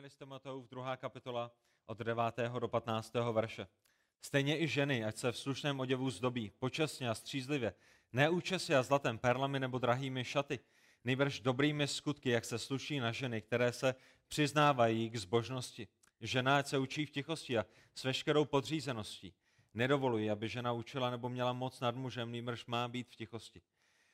Evangelistem Mateův, druhá kapitola od 9. do 15. verše. Stejně i ženy, ať se v slušném oděvu zdobí, počasně a střízlivě, ne účesy a zlatem, perlami nebo drahými šaty, nejbrž dobrými skutky, jak se sluší na ženy, které se přiznávají k zbožnosti. Žena, ať se učí v tichosti a s veškerou podřízeností. Nedovoluji, aby žena učila nebo měla moc nad mužem, nýbrž má být v tichosti.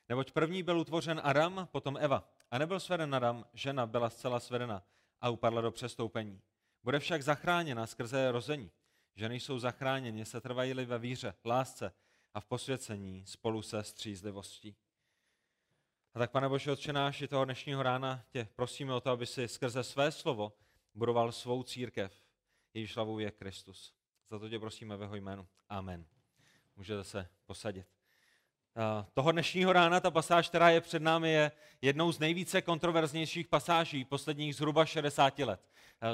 Neboť první byl utvořen Adam, potom Eva. A nebyl sveden Adam, žena byla zcela svedena a upadla do přestoupení. Bude však zachráněna skrze rození. Ženy jsou zachráněni, se trvají ve víře, lásce a v posvěcení spolu se střízlivostí. A tak, pane Bože, i toho dnešního rána tě prosíme o to, aby si skrze své slovo budoval svou církev, jejíž hlavou je Kristus. Za to tě prosíme ve jeho jménu. Amen. Můžete se posadit. Toho dnešního rána ta pasáž, která je před námi, je jednou z nejvíce kontroverznějších pasáží posledních zhruba 60 let.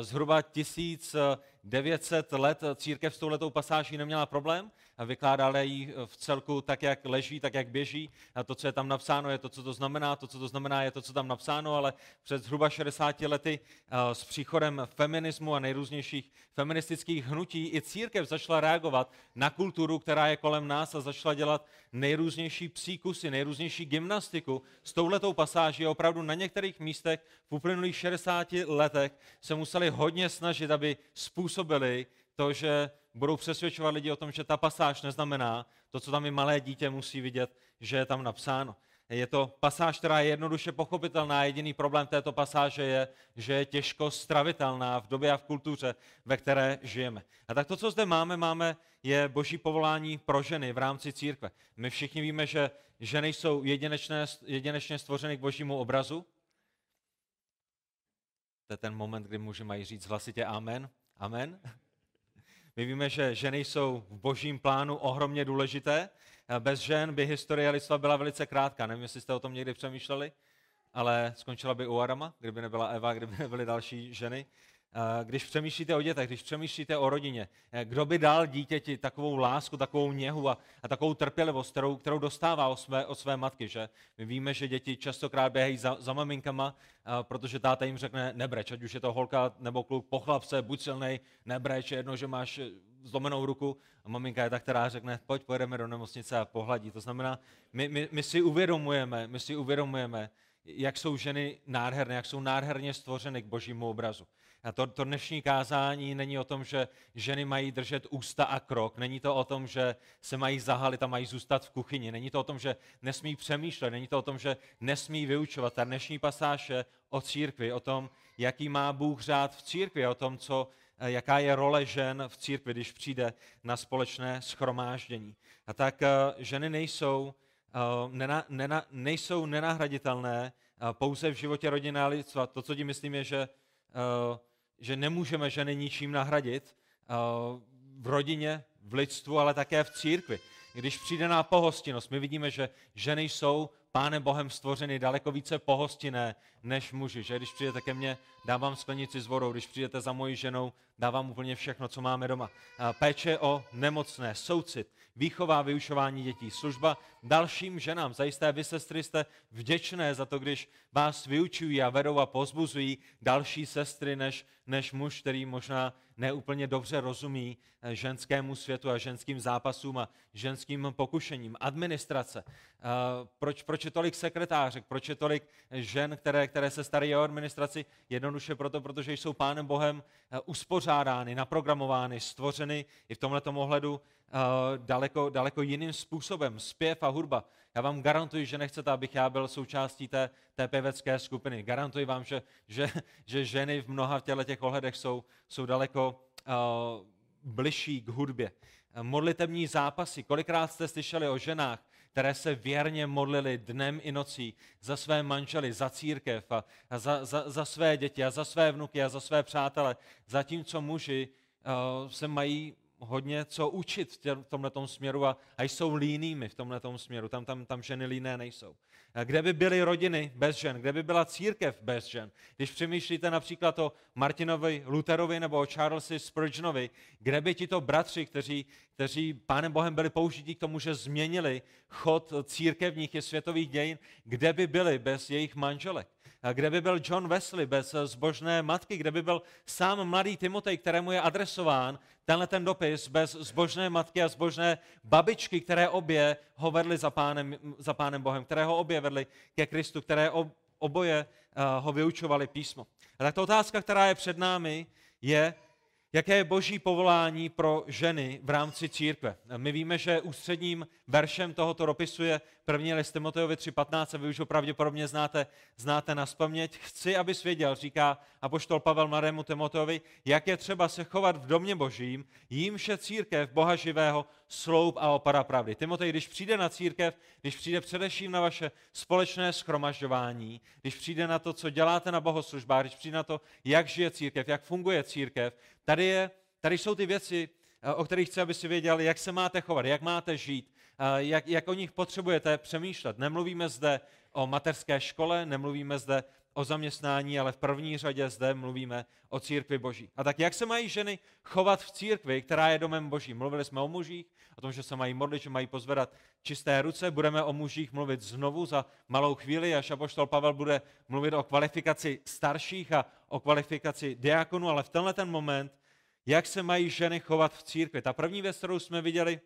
Zhruba 1900 let církev s touhletou pasáží neměla problém a vykládala ji v celku tak, jak leží, tak, jak běží. A to, co je tam napsáno, je to, co to znamená, to, co to znamená, je to, co tam napsáno, ale před zhruba 60 lety s příchodem feminismu a nejrůznějších feministických hnutí i církev začala reagovat na kulturu, která je kolem nás a začala dělat nejrůznější příkusy, nejrůznější gymnastiku s touhletou pasáží. Opravdu na některých místech v uplynulých 60 letech se museli hodně snažit, aby způsobili to, že budou přesvědčovat lidi o tom, že ta pasáž neznamená to, co tam i malé dítě musí vidět, že je tam napsáno. Je to pasáž, která je jednoduše pochopitelná. Jediný problém této pasáže je, že je těžko stravitelná v době a v kultuře, ve které žijeme. A tak to, co zde máme, máme je boží povolání pro ženy v rámci církve. My všichni víme, že ženy jsou jedinečné, jedinečně stvořeny k božímu obrazu. To je ten moment, kdy muži mají říct hlasitě amen. Amen. My víme, že ženy jsou v božím plánu ohromně důležité. Bez žen by historie lidstva byla velice krátká. Nevím, jestli jste o tom někdy přemýšleli, ale skončila by u Arama, kdyby nebyla Eva, kdyby nebyly další ženy. Když přemýšlíte o dětech, když přemýšlíte o rodině, kdo by dal dítěti takovou lásku, takovou něhu a, a takovou trpělivost, kterou, kterou dostává od své, od své matky, že? My víme, že děti častokrát běhají za, za maminkama, protože táta jim řekne nebreč, ať už je to holka nebo kluk, pochlap se, buď silnej, nebreč, jedno, že máš zlomenou ruku a maminka je ta, která řekne, pojď, pojedeme do nemocnice a pohladí. To znamená, my, my, my si uvědomujeme, my si uvědomujeme, jak jsou ženy nádherné, jak jsou nádherně stvořeny k božímu obrazu. A to, to dnešní kázání není o tom, že ženy mají držet ústa a krok. Není to o tom, že se mají zahalit a mají zůstat v kuchyni. Není to o tom, že nesmí přemýšlet. Není to o tom, že nesmí vyučovat. Ta dnešní pasáž je o církvi, o tom, jaký má Bůh řád v církvi, o tom, co, jaká je role žen v církvi, když přijde na společné schromáždění. A tak eh, ženy nejsou, eh, nena, nena, nejsou nenahraditelné eh, pouze v životě rodiny a lidstva. To, co tím myslím, je, že že nemůžeme ženy ničím nahradit eh, v rodině, v lidstvu, ale také v církvi. Když přijde na pohostinnost, my vidíme, že ženy jsou Pánem Bohem stvořeny daleko více pohostinné než muži. Že když přijdete ke mně, dávám sklenici s vodou, když přijdete za mojí ženou, dávám úplně všechno, co máme doma. Péče o nemocné, soucit, výchová vyučování dětí, služba dalším ženám. Zajisté vy, sestry, jste vděčné za to, když vás vyučují a vedou a pozbuzují další sestry než, než muž, který možná neúplně dobře rozumí eh, ženskému světu a ženským zápasům a ženským pokušením. Administrace. Eh, proč, proč je tolik sekretářek? Proč je tolik žen, které, které se starají o administraci? Jednoduše proto, protože jsou Pánem Bohem eh, uspořádány, naprogramovány, stvořeny i v tomto ohledu daleko, daleko jiným způsobem. Zpěv a hudba. Já vám garantuji, že nechcete, abych já byl součástí té, té pěvecké skupiny. Garantuji vám, že, že, že ženy v mnoha těle těch ohledech jsou, jsou daleko uh, bližší k hudbě. Modlitební zápasy. Kolikrát jste slyšeli o ženách, které se věrně modlili dnem i nocí za své manžely, za církev a, a za, za, za své děti a za své vnuky a za své přátele, zatímco muži uh, se mají hodně co učit v tomto směru a, a jsou línými v tomto směru. Tam, tam, tam ženy líné nejsou. Kde by byly rodiny bez žen? Kde by byla církev bez žen? Když přemýšlíte například o Martinovi Lutherovi nebo o Charlesi Spurgeonovi, kde by tito bratři, kteří, kteří Pánem Bohem byli použití k tomu, že změnili chod církevních i světových dějin, kde by byli bez jejich manželek? Kde by byl John Wesley bez zbožné matky, kde by byl sám mladý Timotej, kterému je adresován tenhle ten dopis bez zbožné matky a zbožné babičky, které obě ho vedly za pánem, za pánem Bohem, které ho obě vedly ke Kristu, které oboje ho vyučovali písmo. A tak ta otázka, která je před námi, je, Jaké je boží povolání pro ženy v rámci církve? My víme, že ústředním veršem tohoto dopisu je první list Timoteovi 3.15 a vy už ho pravděpodobně znáte, znáte na spaměť. Chci, aby věděl, říká apoštol Pavel mladému Timoteovi, jak je třeba se chovat v domě božím, jímž je církev Boha živého, sloup a opara pravdy. Timotej, když přijde na církev, když přijde především na vaše společné schromažďování, když přijde na to, co děláte na bohoslužbách, když přijde na to, jak žije církev, jak funguje církev, tady, je, tady jsou ty věci, eh, o kterých chci, aby si věděl, jak se máte chovat, jak máte žít, jak, jak o nich potřebujete přemýšlet. Nemluvíme zde o mateřské škole, nemluvíme zde o zaměstnání, ale v první řadě zde mluvíme o církvi boží. A tak jak se mají ženy chovat v církvi, která je domem boží? Mluvili jsme o mužích, o tom, že se mají modlit, že mají pozvedat čisté ruce. Budeme o mužích mluvit znovu za malou chvíli, až apoštol Pavel bude mluvit o kvalifikaci starších a o kvalifikaci diakonů, ale v tenhle ten moment, jak se mají ženy chovat v církvi. Ta první věc, kterou jsme viděli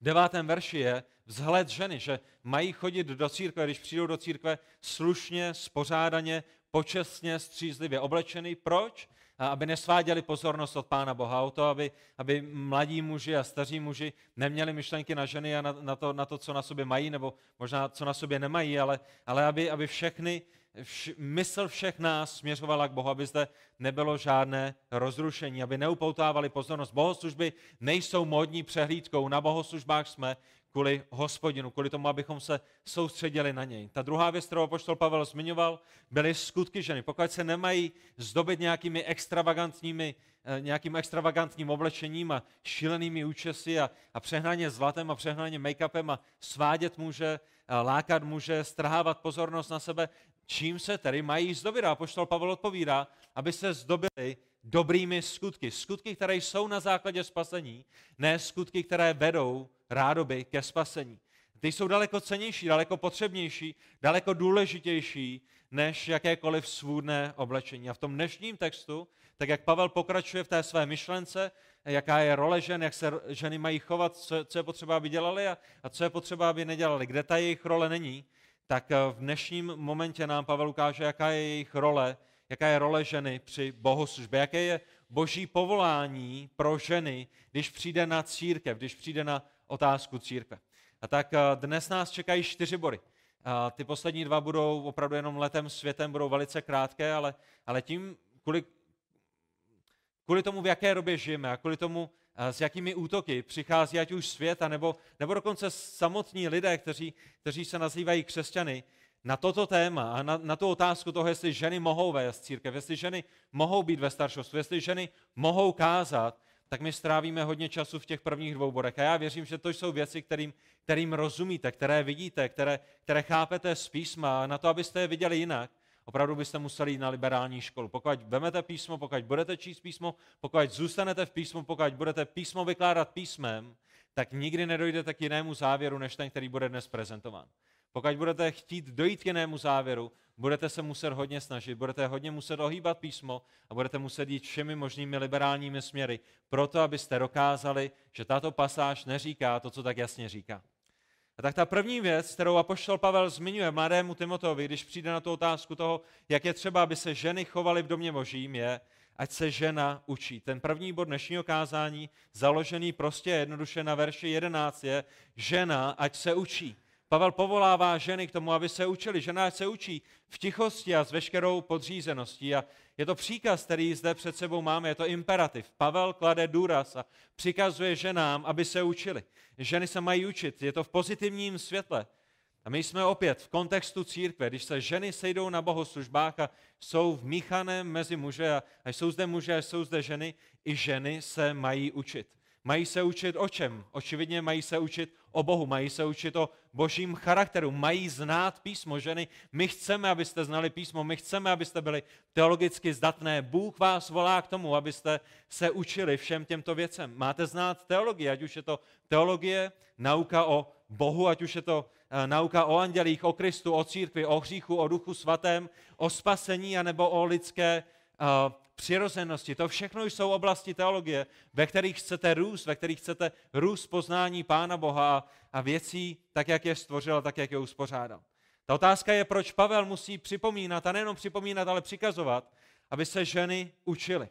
v devátém verši je vzhled ženy, že mají chodit do církve, když přijdou do církve slušně, spořádaně, počestně, střízlivě oblečený. Proč? aby nesváděli pozornost od Pána Boha, o to, aby, aby mladí muži a staří muži neměli myšlenky na ženy a na, na, to, na to, co na sobě mají, nebo možná co na sobě nemají, ale, ale aby, aby všechny, vš, mysl všech nás směřovala k Bohu, aby zde nebylo žádné rozrušení, aby neupoutávali pozornost. Bohoslužby nejsou módní přehlídkou, na bohoslužbách jsme kvůli hospodinu, kvůli tomu, abychom se soustředili na něj. Ta druhá věc, kterou apoštol Pavel zmiňoval, byly skutky ženy. Pokud se nemají zdobit nějakými extravagantními, eh, nějakým extravagantním oblečením a šílenými účesy a, a přehnaně zlatem a přehnaně make-upem a svádět může, a lákat může, strhávat pozornost na sebe, čím se tedy mají zdobit? A apoštol Pavel odpovídá, aby se zdobili dobrými skutky. Skutky, které jsou na základě spasení, ne skutky, které vedou rádoby ke spasení. Ty jsou daleko cenější, daleko potřebnější, daleko důležitější než jakékoliv svůdné oblečení. A v tom dnešním textu, tak jak Pavel pokračuje v té své myšlence, jaká je role žen, jak se ženy mají chovat, co, co je potřeba, aby dělali a, a co je potřeba, aby nedělali, kde ta jejich role není, tak eh, v dnešním momentě nám Pavel ukáže, jaká je jejich role, jaká je role ženy při bohoslužbě, jaké je boží povolání pro ženy, když přijde na církev, když přijde na otázku církve. A tak eh, dnes nás čekají čtyři body. Ty poslední dva budou opravdu jenom letem světem, budou velice krátké, ale, ale tím, kvůli, kvůli tomu, v jaké době žijeme a kvůli tomu, s jakými útoky přichází ať už svět, nebo, nebo dokonce samotní lidé, kteří, kteří se nazývají křesťany, na toto téma a na, na tu otázku toho, jestli ženy mohou vést církev, jestli ženy mohou být ve staršostvu, jestli ženy mohou kázat, tak my strávíme hodně času v těch prvních dvou bodech. A já věřím, že to jsou věci, kterým, kterým rozumíte, které vidíte, které, které chápete z písma. A na to, abyste je viděli jinak, opravdu byste museli jít na liberální školu. Pokud vemete písmo, pokud budete číst písmo, pokud zůstanete v písmu, pokud budete písmo vykládat písmem, tak nikdy nedojdete k jinému závěru, než ten, který bude dnes prezentován. Pokud budete chtít dojít k jinému závěru, budete se muset hodně snažit, budete hodně muset ohýbat písmo a budete muset jít všemi možnými liberálními směry, proto abyste dokázali, že tato pasáž neříká to, co tak jasně říká. A tak ta první věc, kterou apoštol Pavel zmiňuje mladému Timotovi, když přijde na tu otázku toho, jak je třeba, aby se ženy chovaly v domě božím, je, ať se žena učí. Ten první bod dnešního kázání, založený prostě jednoduše na verši 11, je žena, ať se učí. Pavel povolává ženy k tomu, aby se učili. Žena se učí v tichosti a s veškerou podřízeností. A je to příkaz, který zde před sebou máme, je to imperativ. Pavel klade důraz a přikazuje ženám, aby se učili. Ženy se mají učit, je to v pozitivním světle. A my jsme opět v kontextu církve, když se ženy sejdou na bohoslužbách a jsou vmíchané mezi muže a jsou zde muže a jsou zde ženy, i ženy se mají učit. Mají se učit o čem? Očividně mají se učit o Bohu, mají se učit o božím charakteru, mají znát písmo. Ženy, my chceme, abyste znali písmo, my chceme, abyste byli teologicky zdatné. Bůh vás volá k tomu, abyste se učili všem těmto věcem. Máte znát teologii, ať už je to teologie, nauka o Bohu, ať už je to eh, nauka o andělích, o Kristu, o církvi, o hříchu, o duchu svatém, o spasení, anebo o lidské uh, přirozenosti. To všechno jsou oblasti teologie, ve kterých chcete růst, ve kterých chcete růst poznání Pána Boha a věcí tak, jak je stvořil tak, jak je uspořádal. Ta otázka je, proč Pavel musí připomínat, a nejenom připomínat, ale přikazovat, aby se ženy učily.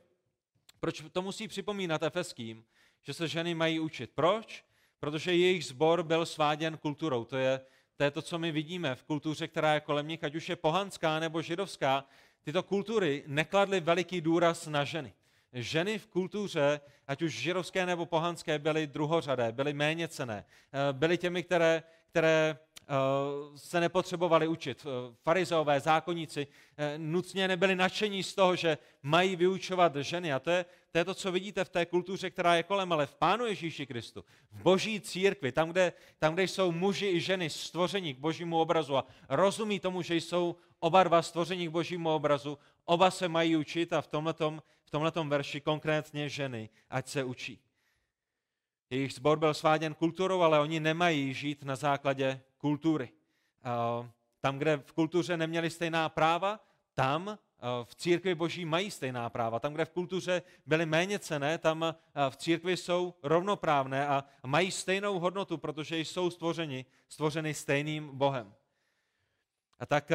Proč to musí připomínat efeským, že se ženy mají učit? Proč? Protože jejich sbor byl sváděn kulturou. To je, to je to, co my vidíme v kultuře, která je kolem nich, ať už je pohanská nebo židovská, tyto kultury nekladly veliký důraz na ženy. Ženy v kultuře, ať už židovské nebo pohanské, byly druhořadé, byly méně cené. Eh, byly těmi, které, které eh, se nepotřebovali učit. Eh, farizeové, zákonníci nutně nebyli nadšení z toho, že mají vyučovat ženy. A to je, to je to, co vidíte v té kultuře, která je kolem, ale v Pánu Ježíši Kristu, v boží církvi, tam kde, tam, kde jsou muži i ženy stvoření k božímu obrazu a rozumí tomu, že jsou oba dva stvoření k božímu obrazu, oba se mají učit a v tomhletom, v tomhletom verši konkrétně ženy, ať se učí. Jejich sbor byl sváděn kulturou, ale oni nemají žít na základě kultury. Tam, kde v kultuře neměli stejná práva, tam v církvi boží mají stejná práva. Tam, kde v kultuře byly méně cené, tam v církvi jsou rovnoprávné a mají stejnou hodnotu, protože jsou stvořeni, stvořeny stejným Bohem. A tak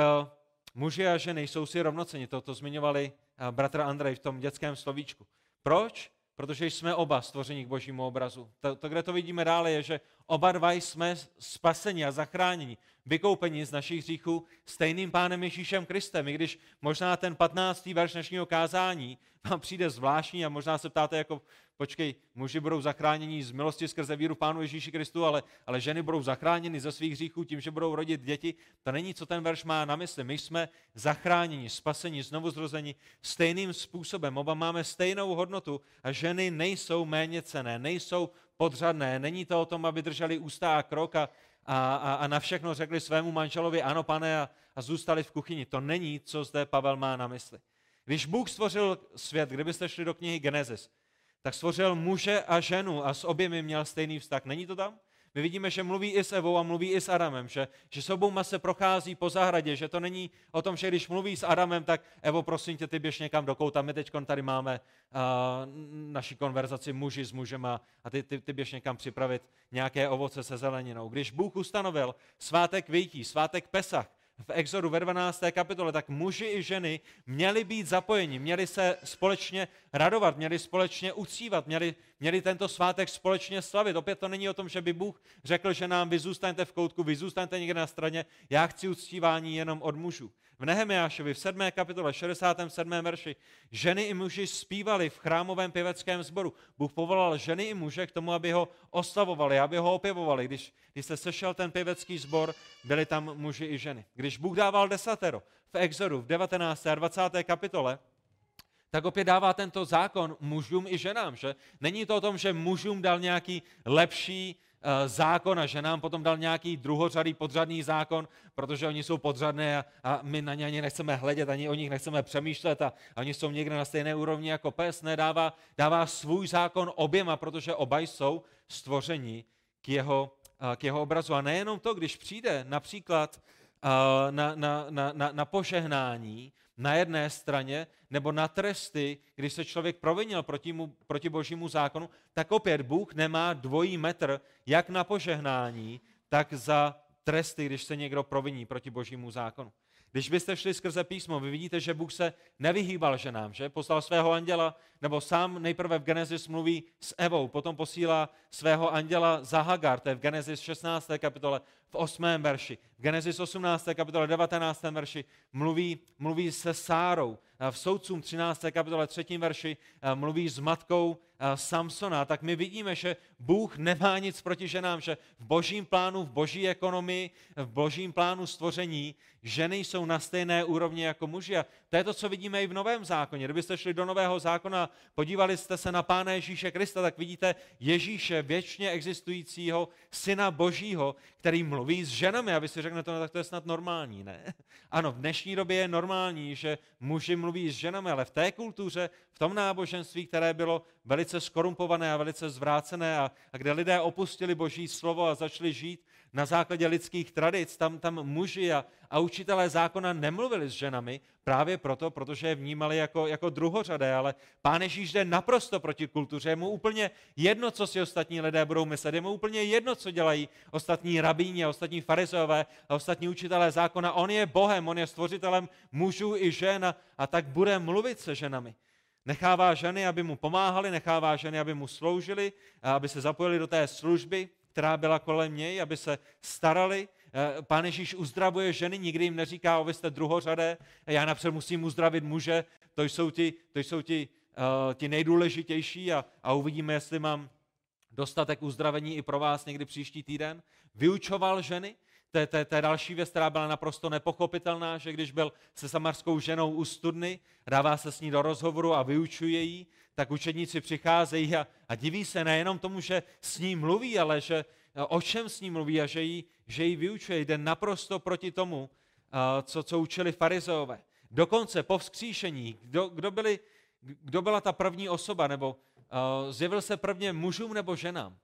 muži a ženy jsou si rovnoceni. To, to zmiňovali bratr Andrej v tom dětském slovíčku. Proč? Protože jsme oba stvoření k božímu obrazu. To, to, kde to vidíme dále, je, že oba dva jsme spaseni a zachráněni, vykoupeni z našich hříchů stejným pánem Ježíšem Kristem. I když možná ten 15. verš dnešního kázání vám přijde zvláštní a možná se ptáte jako, počkej, muži budou zachráněni z milosti skrze víru Pánu Ježíši Kristu, ale, ale ženy budou zachráněny ze svých hříchů tím, že budou rodit děti. To není, co ten verš má na mysli. My jsme zachráněni, spaseni, znovu zrozeni stejným způsobem. Oba máme stejnou hodnotu a ženy nejsou méně cené, nejsou podřadné. Není to o tom, aby drželi ústa a krok a, a, a na všechno řekli svému manželovi ano, pane, a, a zůstali v kuchyni. To není, co zde Pavel má na mysli. Když Bůh stvořil svět, kdybyste šli do knihy Genesis, tak stvořil muže a ženu a s oběmi měl stejný vztah. Není to tam? My vidíme, že mluví i s Evou a mluví i s Adamem, že, že s obouma se prochází po zahradě, že to není o tom, že když mluví s Adamem, tak Evo, prosím tě, ty běž někam do kouta, my teď tady máme uh, naši konverzaci muži s mužem a, ty, ty, ty běž někam připravit nějaké ovoce se zeleninou. Když Bůh ustanovil svátek vyjtí, svátek Pesach, v Exodu ve 12. kapitole, tak muži i ženy měli být zapojeni, měli se společně radovat, měli společně ucívat, měli, měli tento svátek společně slavit. Opět to není o tom, že by Bůh řekl, že nám vy zůstaňte v koutku, vy zůstaňte někde na straně, já chci uctívání jenom od mužů. V Nehemiášovi v 7. kapitole 67. verši ženy i muži zpívali v chrámovém pěveckém sboru. Bůh povolal ženy i muže k tomu, aby ho oslavovali, aby ho opěvovali. Když, když se sešel ten pěvecký sbor, byli tam muži i ženy. Když Bůh dával desatero v Exodu v 19. a 20. kapitole, tak opět dává tento zákon mužům i ženám. Že? Není to o tom, že mužům dal nějaký lepší uh, zákon a ženám potom dal nějaký druhořadý podřadný zákon, protože oni jsou podřadné a, my na ně ani nechceme hledět, ani o nich nechceme přemýšlet a, oni jsou někde na stejné úrovni jako pes. Ne, dává, dává svůj zákon oběma, protože oba jsou stvoření k jeho, uh, k jeho obrazu. A nejenom to, když přijde například uh, na, na, na, na, na požehnání, na jedné straně, nebo na tresty, když se člověk provinil proti, mu, proti božímu zákonu, tak opět Bůh nemá dvojí metr, jak na požehnání, tak za tresty, když se někdo proviní proti božímu zákonu. Když byste šli skrze písmo, vy vidíte, že Bůh se nevyhýbal ženám, že? Poslal svého anděla, nebo sám nejprve v Genesis mluví s Evou, potom posílá svého anděla za Hagar, to je v Genesis 16. kapitole, v 8. verši. V Genesis 18. kapitole 19. verši mluví, mluví se Sárou. V Soudcům 13. kapitole 3. verši mluví s matkou Samsona. Tak my vidíme, že Bůh nemá nic proti ženám, že v božím plánu, v boží ekonomii, v božím plánu stvoření ženy jsou na stejné úrovni jako muži. A to je to, co vidíme i v Novém zákoně. Kdybyste šli do Nového zákona, podívali jste se na Pána Ježíše Krista, tak vidíte Ježíše, věčně existujícího Syna Božího, který mluví s ženami. A vy si řeknete, no tak to je snad normální, ne? Ano, v dnešní době je normální, že muži mluví s ženami, ale v té kultuře, v tom náboženství, které bylo velice skorumpované a velice zvrácené a, a kde lidé opustili Boží slovo a začali žít na základě lidských tradic, tam, tam muži a, a učitelé zákona nemluvili s ženami právě proto, protože je vnímali jako, jako druhořadé, ale pán Ježíš jde naprosto proti kultuře, je mu úplně jedno, co si ostatní lidé budou myslet, je mu úplně jedno, co dělají ostatní rabíni, ostatní farizové a ostatní učitelé zákona. On je Bohem, on je stvořitelem mužů i žen a, a tak bude mluvit se ženami. Nechává ženy, aby mu pomáhali, nechává ženy, aby mu sloužili, aby se zapojili do té služby, která byla kolem něj, aby se starali. Eh, Pán Ježíš uzdravuje ženy, nikdy jim neříká, o vy jste druhořadé, já napřed musím uzdravit muže, to jsou ti, to jsou ti, uh, ti nejdůležitější a, a uvidíme, jestli mám dostatek uzdravení i pro vás někdy příští týden. Vyučoval ženy, to je, to, je, to je další věc, která byla naprosto nepochopitelná, že když byl se samarskou ženou u studny, dává se s ní do rozhovoru a vyučuje jí, tak učedníci přicházejí a, a diví se nejenom tomu, že s ní mluví, ale že o čem s ní mluví a že jí, že jí vyučuje. Jde naprosto proti tomu, co, co učili farizeové. Dokonce po vzkříšení, kdo, kdo, byli, kdo byla ta první osoba, nebo uh, zjevil se prvně mužům nebo ženám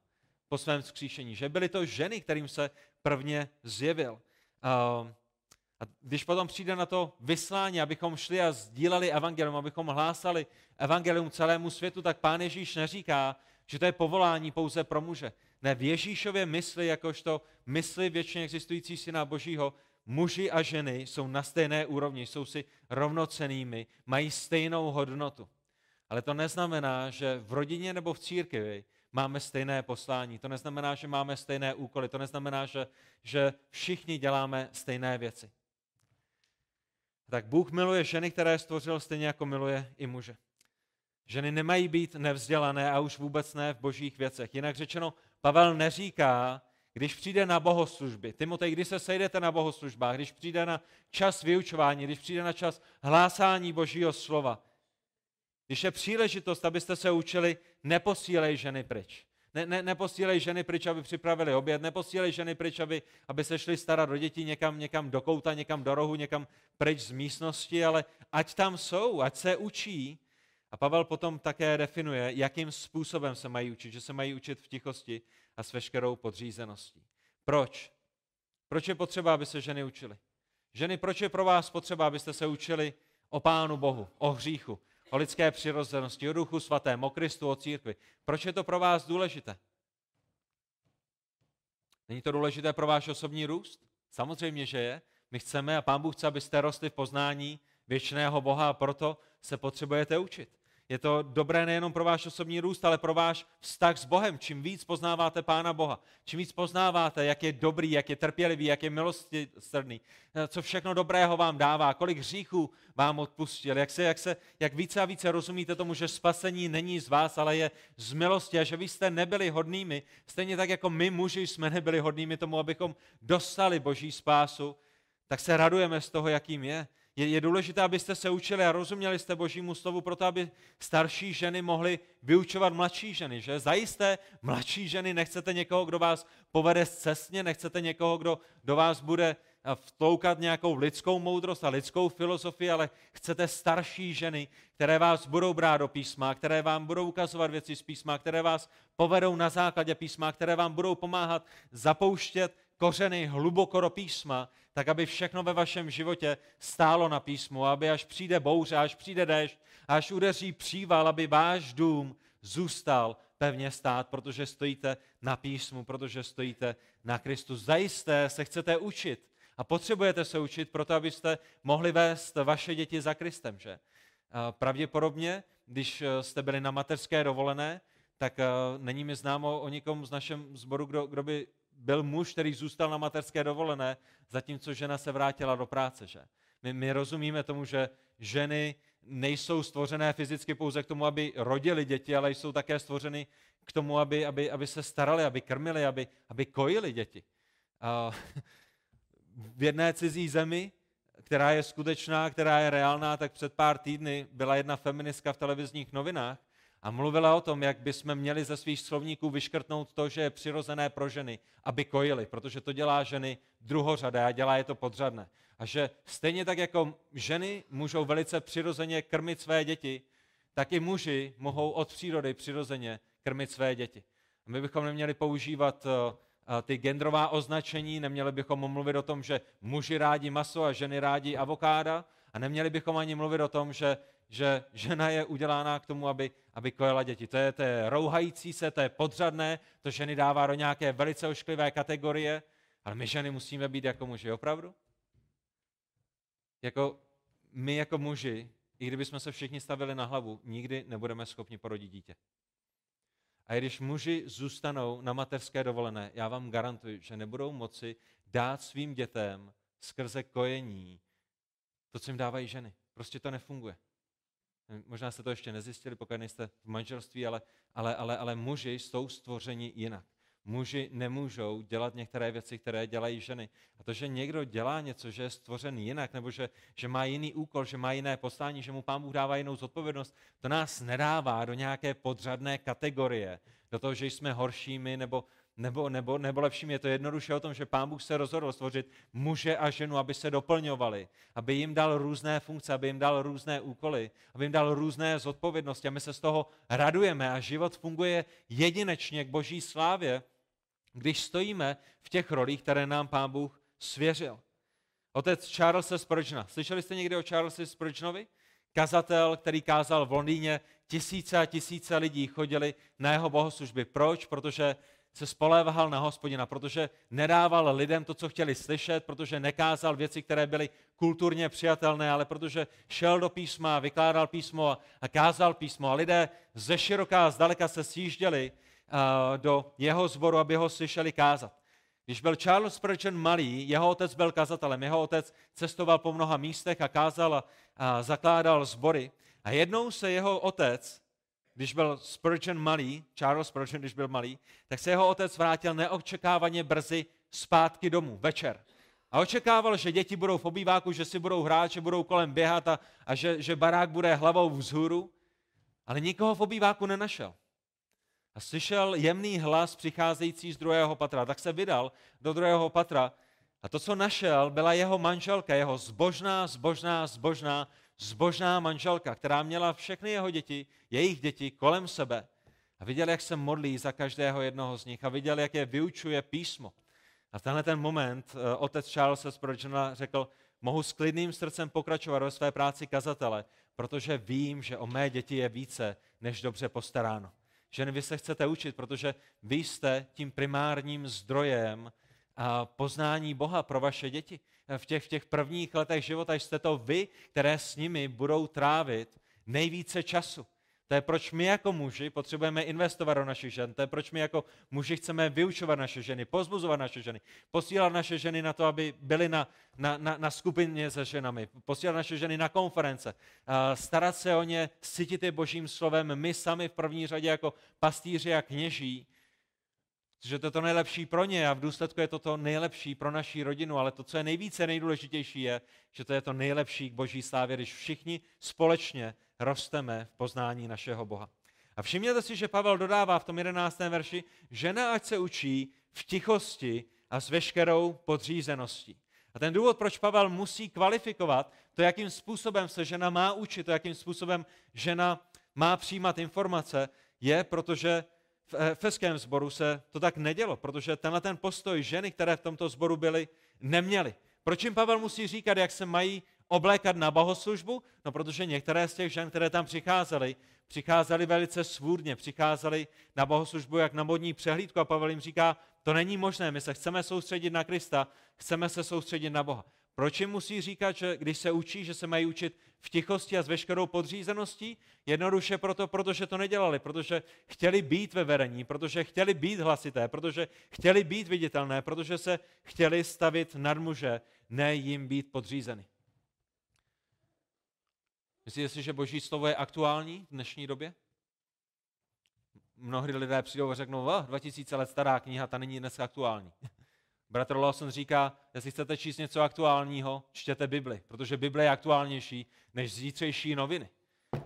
po svém vzkříšení, že byly to ženy, kterým se prvně zjevil. Uh, a když potom přijde na to vyslání, abychom šli a sdíleli evangelium, abychom hlásali evangelium celému světu, tak pán Ježíš neříká, že to je povolání pouze pro muže. Ne, v Ježíšově mysli, jakožto mysli věčně existující syna Božího, muži a ženy jsou na stejné úrovni, jsou si rovnocenými, mají stejnou hodnotu. Ale to neznamená, že v rodině nebo v církvi máme stejné poslání. To neznamená, že máme stejné úkoly. To neznamená, že, že všichni děláme stejné věci. Tak Bůh miluje ženy, které stvořil stejně jako miluje i muže. Ženy nemají být nevzdělané a už vůbec ne v božích věcech. Jinak řečeno, Pavel neříká, když přijde na bohoslužby, Timotej, když se sejdete na bohoslužbách, když přijde na čas vyučování, když přijde na čas hlásání božího slova, když je příležitost, abyste se učili, neposílej ženy pryč. Ne, ne, neposílej ženy pryč, aby připravili oběd, neposílej ženy pryč, aby, aby se šli starat do dětí někam, někam do kouta, někam do rohu, někam pryč z místnosti, ale ať tam jsou, ať se učí. A Pavel potom také definuje, jakým způsobem se mají učit, že se mají učit v tichosti a s veškerou podřízeností. Proč? Proč je potřeba, aby se ženy učily? Ženy, proč je pro vás potřeba, abyste se učili o Pánu Bohu, o hříchu, o lidské přirozenosti, o duchu svatém, o Kristu, o církvi. Proč je to pro vás důležité? Není to důležité pro váš osobní růst? Samozřejmě, že je. My chceme a Pán Bůh chce, abyste rostli v poznání věčného Boha a proto se potřebujete učit. Je to dobré nejenom pro váš osobní růst, ale pro váš vztah s Bohem. Čím víc poznáváte Pána Boha, čím víc poznáváte, jak je dobrý, jak je trpělivý, jak je milosrdný, co všechno dobrého vám dává, kolik hříchů vám odpustil, jak, se, jak, se, jak více a více rozumíte tomu, že spasení není z vás, ale je z milosti a že vy jste nebyli hodnými, stejně tak jako my muži jsme nebyli hodnými tomu, abychom dostali Boží spásu, tak se radujeme z toho, jakým je. Je, je důležité, abyste se učili a rozuměli jste Božímu slovu, proto aby starší ženy mohly vyučovat mladší ženy. Že? Zajisté mladší ženy nechcete někoho, kdo vás povede cestně, nechcete někoho, kdo do vás bude vtloukat nějakou lidskou moudrost a lidskou filozofii, ale chcete starší ženy, které vás budou brát do písma, které vám budou ukazovat věci z písma, které vás povedou na základě písma, které vám budou pomáhat zapouštět kořeny hluboko do písma, tak aby všechno ve vašem životě stálo na písmu, aby až přijde bouře, až přijde déšť, až udeří příval, aby váš dům zůstal pevně stát, protože stojíte na písmu, protože stojíte na Kristu. Zajisté se chcete učit a potřebujete se učit proto, abyste mohli vést vaše děti za Kristem. Že? Pravděpodobně, když jste byli na mateřské dovolené, tak není mi známo o nikom z našem sboru, kdo, kdo by byl muž, který zůstal na materské dovolené, zatímco žena se vrátila do práce. Že? My, my rozumíme tomu, že ženy nejsou stvořené fyzicky pouze k tomu, aby rodili děti, ale jsou také stvořeny k tomu, aby, aby, aby se starali, aby krmili, aby, aby kojili děti. A v jedné cizí zemi, která je skutečná, která je reálná, tak před pár týdny byla jedna feministka v televizních novinách a mluvila o tom, jak bychom měli ze svých slovníků vyškrtnout to, že je přirozené pro ženy, aby kojili, protože to dělá ženy druhořadé a dělá je to podřadné. A že stejně tak jako ženy můžou velice přirozeně krmit své děti, tak i muži mohou od přírody přirozeně krmit své děti. A my bychom neměli používat eh, eh, ty genderová označení, neměli bychom mluvit o tom, že muži rádi maso a ženy rádi avokáda a neměli bychom ani mluvit o tom, že, že žena je udělána k tomu, aby, aby kojela děti. To je, je rouhající se, to je podřadné, to ženy dává do nějaké velice ošklivé kategorie, ale my ženy musíme být jako muži, opravdu? Jako my jako muži, i kdybychom se všichni stavili na hlavu, nikdy nebudeme schopni porodit dítě. A když muži zůstanou na mateřské dovolené, já vám garantuji, že nebudou moci dát svým dětem skrze kojení to, co jim dávají ženy. Prostě to nefunguje. Možná jste to ještě nezjistili, pokud nejste v manželství, ale, ale, ale, ale muži jsou stvořeni jinak. Muži nemůžou dělat některé věci, které dělají ženy. A to, že někdo dělá něco, že je stvořen jinak, nebo že, že má jiný úkol, že má jiné poslání, že mu pán Bůh dává jinou zodpovědnost, to nás nedává do nějaké podřadné kategorie, do toho, že jsme horšími nebo, nebo, nebo, nebo lepšími. Je to jednoduše o tom, že pán Bůh se rozhodl stvořit muže a ženu, aby se doplňovali, aby jim dal různé funkce, aby jim dal různé úkoly, aby jim dal různé zodpovědnosti a my se z toho radujeme a život funguje jedinečně k boží slávě, když stojíme v těch rolích, které nám Pán Bůh svěřil. Otec Charlesa Spurgeona. Slyšeli jste někdy o Charlesi Spurgeonovi? Kazatel, který kázal v Londýně, tisíce a tisíce lidí chodili na jeho bohoslužby. Proč? Protože se spoléval na hospodina, protože nedával lidem to, co chtěli slyšet, protože nekázal věci, které byly kulturně přijatelné, ale protože šel do písma, vykládal písmo a, kázal písmo. A lidé ze široká zdaleka se sjížděli do jeho zboru, aby ho slyšeli kázat. Když byl Charles Spurgeon malý, jeho otec byl kazatelem, jeho otec cestoval po mnoha místech a kázal a, zakládal sbory. A jednou se jeho otec, když byl Spurgeon malý, Charles Spurgeon, když byl malý, tak se jeho otec vrátil neočekávaně brzy zpátky domů, večer. A očekával, že děti budou v obýváku, že si budou hrát, že budou kolem běhat a, a že, že barák bude hlavou vzhůru, ale nikoho v obýváku nenašel a slyšel jemný hlas přicházející z druhého patra. Tak se vydal do druhého patra a to, co našel, byla jeho manželka, jeho zbožná, zbožná, zbožná, zbožná manželka, která měla všechny jeho děti, jejich děti kolem sebe a viděl, jak se modlí za každého jednoho z nich a viděl, jak je vyučuje písmo. A v tenhle ten moment eh, otec Charles Spurgeona řekl, mohu s klidným srdcem pokračovat ve své práci kazatele, protože vím, že o mé děti je více, než dobře postaráno. Ženy, vy se chcete učit, protože vy jste tím primárním zdrojem poznání Boha pro vaše děti. V těch, v těch prvních letech života jste to vy, které s nimi budou trávit nejvíce času. To je proč my jako muži potřebujeme investovat do našich žen. To je proč my jako muži chceme vyučovat naše ženy, pozbuzovat naše ženy, posílat naše ženy na to, aby byly na, na, na, na skupině se ženami, posílat naše ženy na konference, starat se o ně, cítit je božím slovem, my sami v první řadě jako pastýři a kněží, že to je to nejlepší pro ně a v důsledku je to to nejlepší pro naší rodinu, ale to, co je nejvíce nejdůležitější, je, že to je to nejlepší k boží slávě, když všichni společně rosteme v poznání našeho Boha. A všimněte si, že Pavel dodává v tom 11. verši, žena ať se učí v tichosti a s veškerou podřízeností. A ten důvod, proč Pavel musí kvalifikovat to, jakým způsobem se žena má učit, to, jakým způsobem žena má přijímat informace, je, protože v efeském sboru se to tak nedělo, protože tenhle ten postoj ženy, které v tomto sboru byly, neměly. Proč jim Pavel musí říkat, jak se mají oblékat na bohoslužbu? No, protože některé z těch žen, které tam přicházely, přicházely velice svůdně, přicházely na bohoslužbu jak na modní přehlídku a Pavel jim říká, to není možné, my se chceme soustředit na Krista, chceme se soustředit na Boha. Proč jim musí říkat, že když se učí, že se mají učit v tichosti a s veškerou podřízeností? Jednoduše proto, protože to nedělali, protože chtěli být ve verení, protože chtěli být hlasité, protože chtěli být viditelné, protože se chtěli stavit nad muže, ne jim být podřízeny. Myslíte si, že Boží slovo je aktuální v dnešní době? Mnohdy lidé přijdou a řeknou, oh, 2000 let stará kniha, ta není dnes aktuální. Bratr Lawson říká, jestli chcete číst něco aktuálního, čtěte Bibli, protože Bible je aktuálnější než zítřejší noviny.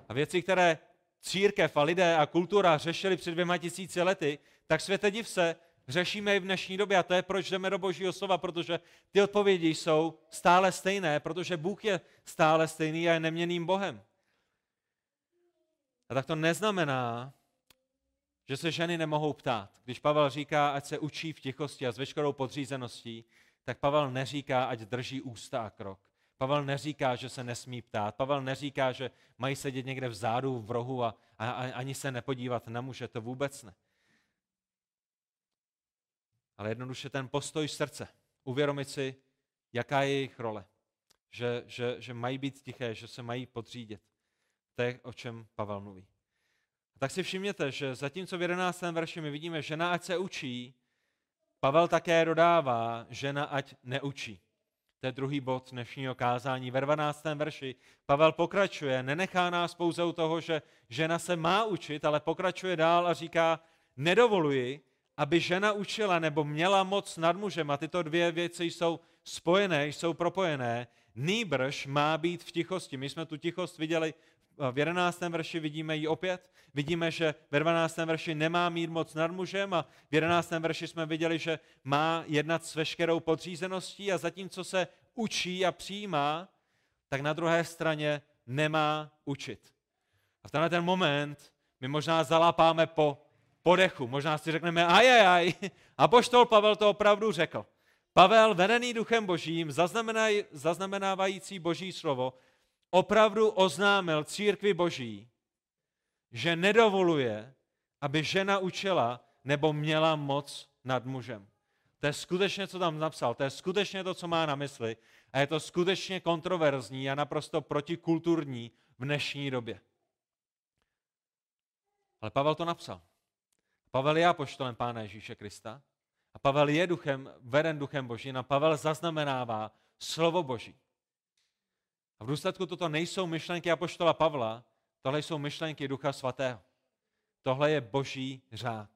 A věci, které církev a lidé a kultura řešili před dvěma tisíci lety, tak světe div se, řešíme i v dnešní době. A to je, proč jdeme do Božího slova, protože ty odpovědi jsou stále stejné, protože Bůh je stále stejný a je neměným Bohem. A tak to neznamená, že se ženy nemohou ptát. Když Pavel říká, ať se učí v tichosti a s veškerou podřízeností, tak Pavel neříká, ať drží ústa a krok. Pavel neříká, že se nesmí ptát. Pavel neříká, že mají sedět někde vzadu, v rohu a, a, a ani se nepodívat na muže. To vůbec ne. Ale jednoduše ten postoj srdce. Uvědomit si, jaká je jejich role. Že, že, že mají být tiché, že se mají podřídit. To je, o čem Pavel mluví. Tak si všimněte, že zatímco v 11. verši my vidíme, žena ať se učí, Pavel také dodává, žena ať neučí. To je druhý bod dnešního kázání. Ve 12. verši Pavel pokračuje, nenechá nás pouze u toho, že žena se má učit, ale pokračuje dál a říká, nedovoluji, aby žena učila nebo měla moc nad mužem. A tyto dvě věci jsou spojené, jsou propojené. Nýbrž má být v tichosti. My jsme tu tichost viděli v 11. verši vidíme ji opět. Vidíme, že ve 12. verši nemá mít moc nad mužem a v 11. verši jsme viděli, že má jednat s veškerou podřízeností a zatímco se učí a přijímá, tak na druhé straně nemá učit. A v tenhle ten moment my možná zalapáme po podechu. Možná si řekneme, ajajaj, a poštol Pavel to opravdu řekl. Pavel, vedený duchem božím, zaznamenávající boží slovo, opravdu oznámil církvi boží, že nedovoluje, aby žena učila nebo měla moc nad mužem. To je skutečně, co tam napsal, to je skutečně to, co má na mysli a je to skutečně kontroverzní a naprosto protikulturní v dnešní době. Ale Pavel to napsal. Pavel je apoštolem Pána Ježíše Krista a Pavel je duchem, veden duchem Božím a Pavel zaznamenává slovo Boží. A v důsledku toto nejsou myšlenky apoštola Pavla, tohle jsou myšlenky Ducha Svatého. Tohle je boží řád.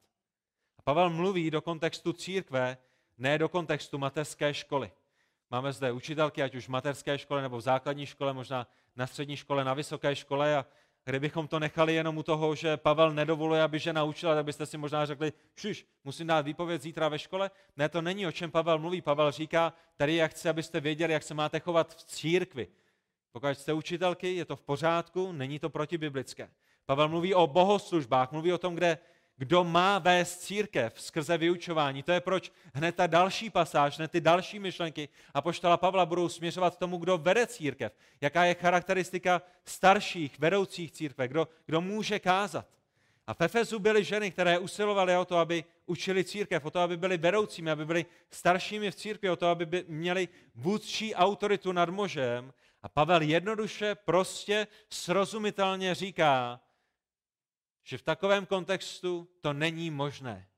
A Pavel mluví do kontextu církve, ne do kontextu mateřské školy. Máme zde učitelky, ať už v mateřské škole nebo v základní škole, možná na střední škole, na vysoké škole a kdybychom to nechali jenom u toho, že Pavel nedovoluje, aby žena učila, tak byste si možná řekli, šiš, musím dát výpověď zítra ve škole. Ne, to není, o čem Pavel mluví. Pavel říká, tady jak chci, abyste věděli, jak se máte chovat v církvi. Pokud jste učitelky, je to v pořádku, není to protibiblické. Pavel mluví o bohoslužbách, mluví o tom, kde, kdo má vést církev skrze vyučování. To je proč hned ta další pasáž, hned ty další myšlenky a poštala Pavla budou směřovat k tomu, kdo vede církev. Jaká je charakteristika starších, vedoucích církve, kdo, kdo může kázat. A v Efezu byly ženy, které usilovaly o to, aby učili církev, o to, aby byly vedoucími, aby byly staršími v církvi, o to, aby by měli vůdčí autoritu nad mužem a Pavel jednoduše, prostě, srozumitelně říká, že v takovém kontextu to není možné.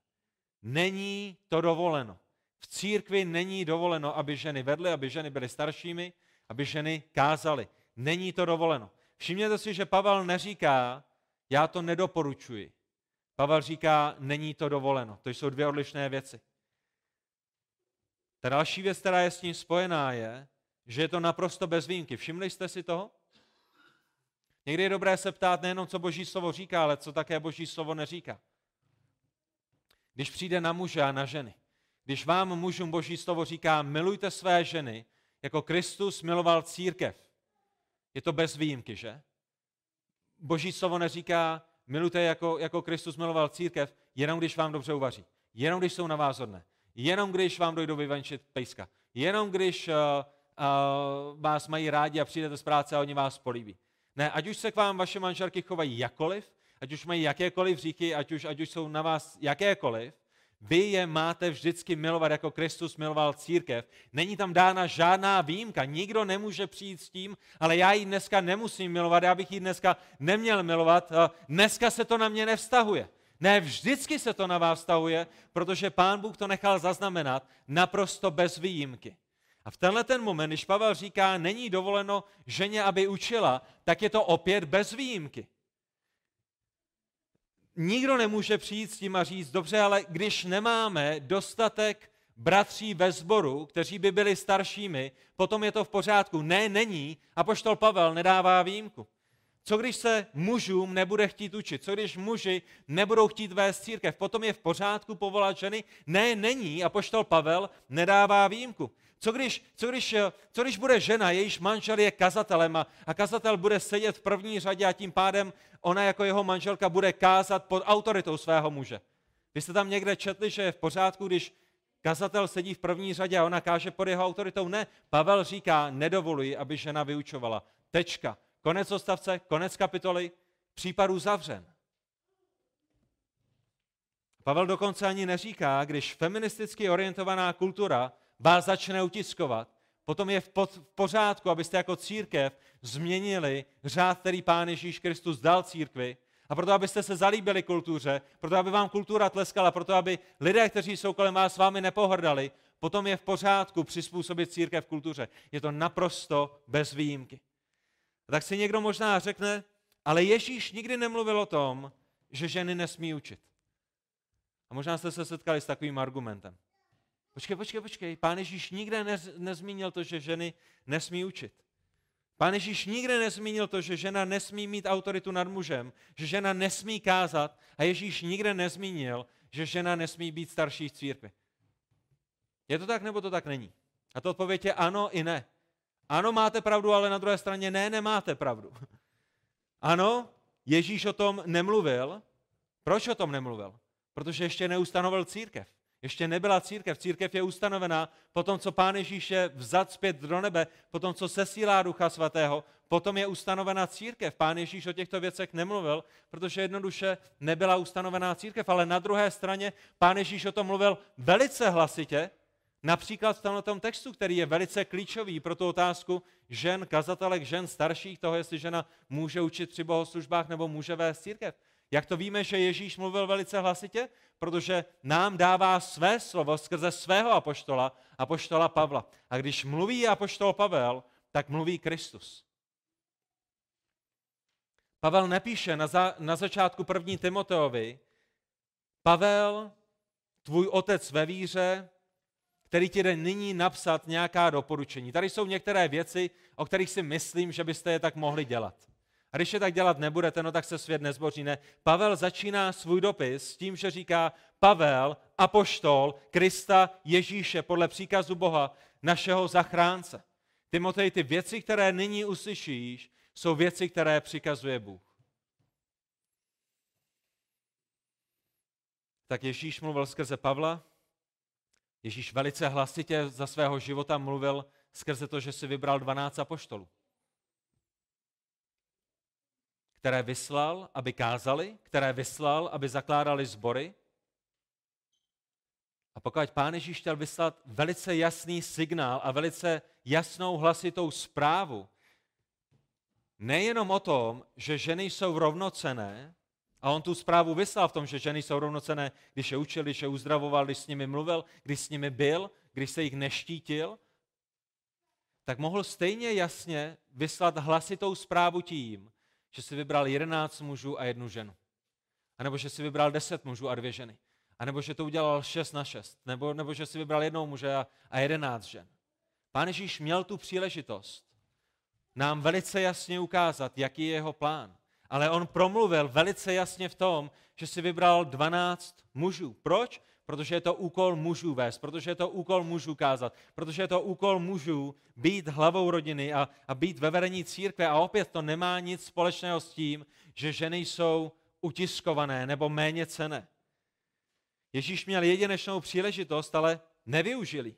Není to dovoleno. V církvi není dovoleno, aby ženy vedly, aby ženy byly staršími, aby ženy kázaly. Není to dovoleno. Všimněte si, že Pavel neříká, já to nedoporučuji. Pavel říká, není to dovoleno. To jsou dvě odlišné věci. Ta další věc, která je s tím spojená, je, že je to naprosto bez výjimky. Všimli jste si toho? Někdy je dobré se ptát nejenom, co Boží slovo říká, ale co také Boží slovo neříká. Když přijde na muže a na ženy, když vám mužům Boží slovo říká, milujte své ženy, jako Kristus miloval církev, je to bez výjimky, že? Boží slovo neříká, milujte jako, jako Kristus miloval církev, jenom když vám dobře uvaří, jenom když jsou na vás hodné, jenom když vám dojdou vyvenčit pejska, jenom když uh, vás mají rádi a přijdete z práce a oni vás políbí. Ne, ať už se k vám vaše manželky chovají jakoliv, ať už mají jakékoliv říky, ať už, ať už jsou na vás jakékoliv, Vy je máte vždycky milovat, jako Kristus miloval církev. Není tam dána žádná výjimka. Nikdo nemůže přijít s tím, ale já ji dneska nemusím milovat, já bych ji dneska neměl milovat. Dneska se to na mě nevztahuje. Ne, vždycky se to na vás vztahuje, protože Pán Bůh to nechal zaznamenat naprosto bez výjimky. A v tenhle ten moment, když Pavel říká, není dovoleno ženě, aby učila, tak je to opět bez výjimky. Nikdo nemůže přijít s tím a říct, dobře, ale když nemáme dostatek bratří ve sboru, kteří by byli staršími, potom je to v pořádku. Ne, není. A poštol Pavel nedává výjimku. Co když se mužům nebude chtít učit? Co když muži nebudou chtít vést církev? Potom je v pořádku povolat ženy? Ne, není. A poštol Pavel nedává výjimku. Co když, co, když, co když bude žena, jejíž manžel je kazatelem a, a kazatel bude sedět v první řadě a tím pádem ona jako jeho manželka bude kázat pod autoritou svého muže? Vy jste tam někde četli, že je v pořádku, když kazatel sedí v první řadě a ona káže pod jeho autoritou? Ne, Pavel říká, nedovoluji, aby žena vyučovala. Tečka. Konec odstavce, konec kapitoly, případ uzavřen. Pavel dokonce ani neříká, když feministicky orientovaná kultura vás začne utiskovat, potom je v pořádku, abyste jako církev změnili řád, který Pán Ježíš Kristus dal církvi, a proto, abyste se zalíbili kultuře, proto, aby vám kultura tleskala, proto, aby lidé, kteří jsou kolem vás, s vámi nepohrdali, potom je v pořádku přizpůsobit církev kultuře. Je to naprosto bez výjimky. A tak si někdo možná řekne, ale Ježíš nikdy nemluvil o tom, že ženy nesmí učit. A možná jste se setkali s takovým argumentem. Počkej, počkej, počkej. Pán Ježíš nikde nez, nezmínil to, že ženy nesmí učit. Pán Ježíš nikde nezmínil to, že žena nesmí mít autoritu nad mužem, že žena nesmí kázat a Ježíš nikde nezmínil, že žena nesmí být starší v církvi. Je to tak, nebo to tak není? A to odpověď je ano i ne. Ano, máte pravdu, ale na druhé straně ne, nemáte pravdu. Ano, Ježíš o tom nemluvil. Proč o tom nemluvil? Protože ještě neustanovil církev. Ještě nebyla církev. Církev je ustanovená po tom, co Pán Ježíš je vzat zpět do nebe, po tom, co sesílá Ducha Svatého, potom je ustanovená církev. Pán Ježíš o těchto věcech nemluvil, protože jednoduše nebyla ustanovená církev, ale na druhé straně Pán Ježíš o tom mluvil velice hlasitě, Například v tomto textu, který je velice klíčový pro tu otázku žen, kazatelek, žen starších, toho, jestli žena může učit při bohoslužbách nebo může vést církev. Jak to víme, že Ježíš mluvil velice hlasitě? Protože nám dává své slovo skrze svého apoštola, apoštola Pavla. A když mluví apoštol Pavel, tak mluví Kristus. Pavel nepíše na, za, na začátku první Timoteovi, Pavel, tvůj otec ve víře, který ti jde nyní napsat nějaká doporučení. Tady jsou některé věci, o kterých si myslím, že byste je tak mohli dělat. A když je tak dělat nebudete, no tak se svět nezboří. Ne. Pavel začíná svůj dopis s tím, že říká Pavel, apoštol Krista Ježíše podle příkazu Boha, našeho zachránce. Timotej, ty věci, které nyní uslyšíš, jsou věci, které přikazuje Bůh. Tak Ježíš mluvil skrze Pavla, Ježíš velice hlasitě za svého života mluvil skrze to, že si vybral 12 apoštolů, které vyslal, aby kázali, které vyslal, aby zakládali sbory. A pokud pán Ježíš chtěl vyslat velice jasný signál a velice jasnou hlasitou zprávu, nejenom o tom, že ženy jsou rovnocené, a on tu zprávu vyslal v tom, že ženy jsou rovnocené, když je učil, když je uzdravoval, když s nimi mluvil, když s nimi byl, když se jich neštítil, tak mohl stejně jasně vyslat hlasitou zprávu tím, že si vybral jedenáct mužů a jednu ženu. A nebo že si vybral deset mužů a dvě ženy. A nebo že to udělal šest na šest. Nebo, nebo že si vybral jednou muže a, a jedenáct žen. Pán Ježíš měl tu příležitost nám velice jasně ukázat, jaký je jeho plán ale on promluvil velice jasně v tom, že si vybral 12 mužů. Proč? Protože je to úkol mužů vést, protože je to úkol mužů kázat, protože je to úkol mužů být hlavou rodiny a, a být ve vedení církve. A opět to nemá nic společného s tím, že ženy jsou utiskované nebo méně cené. Ježíš měl jedinečnou příležitost, ale nevyužili.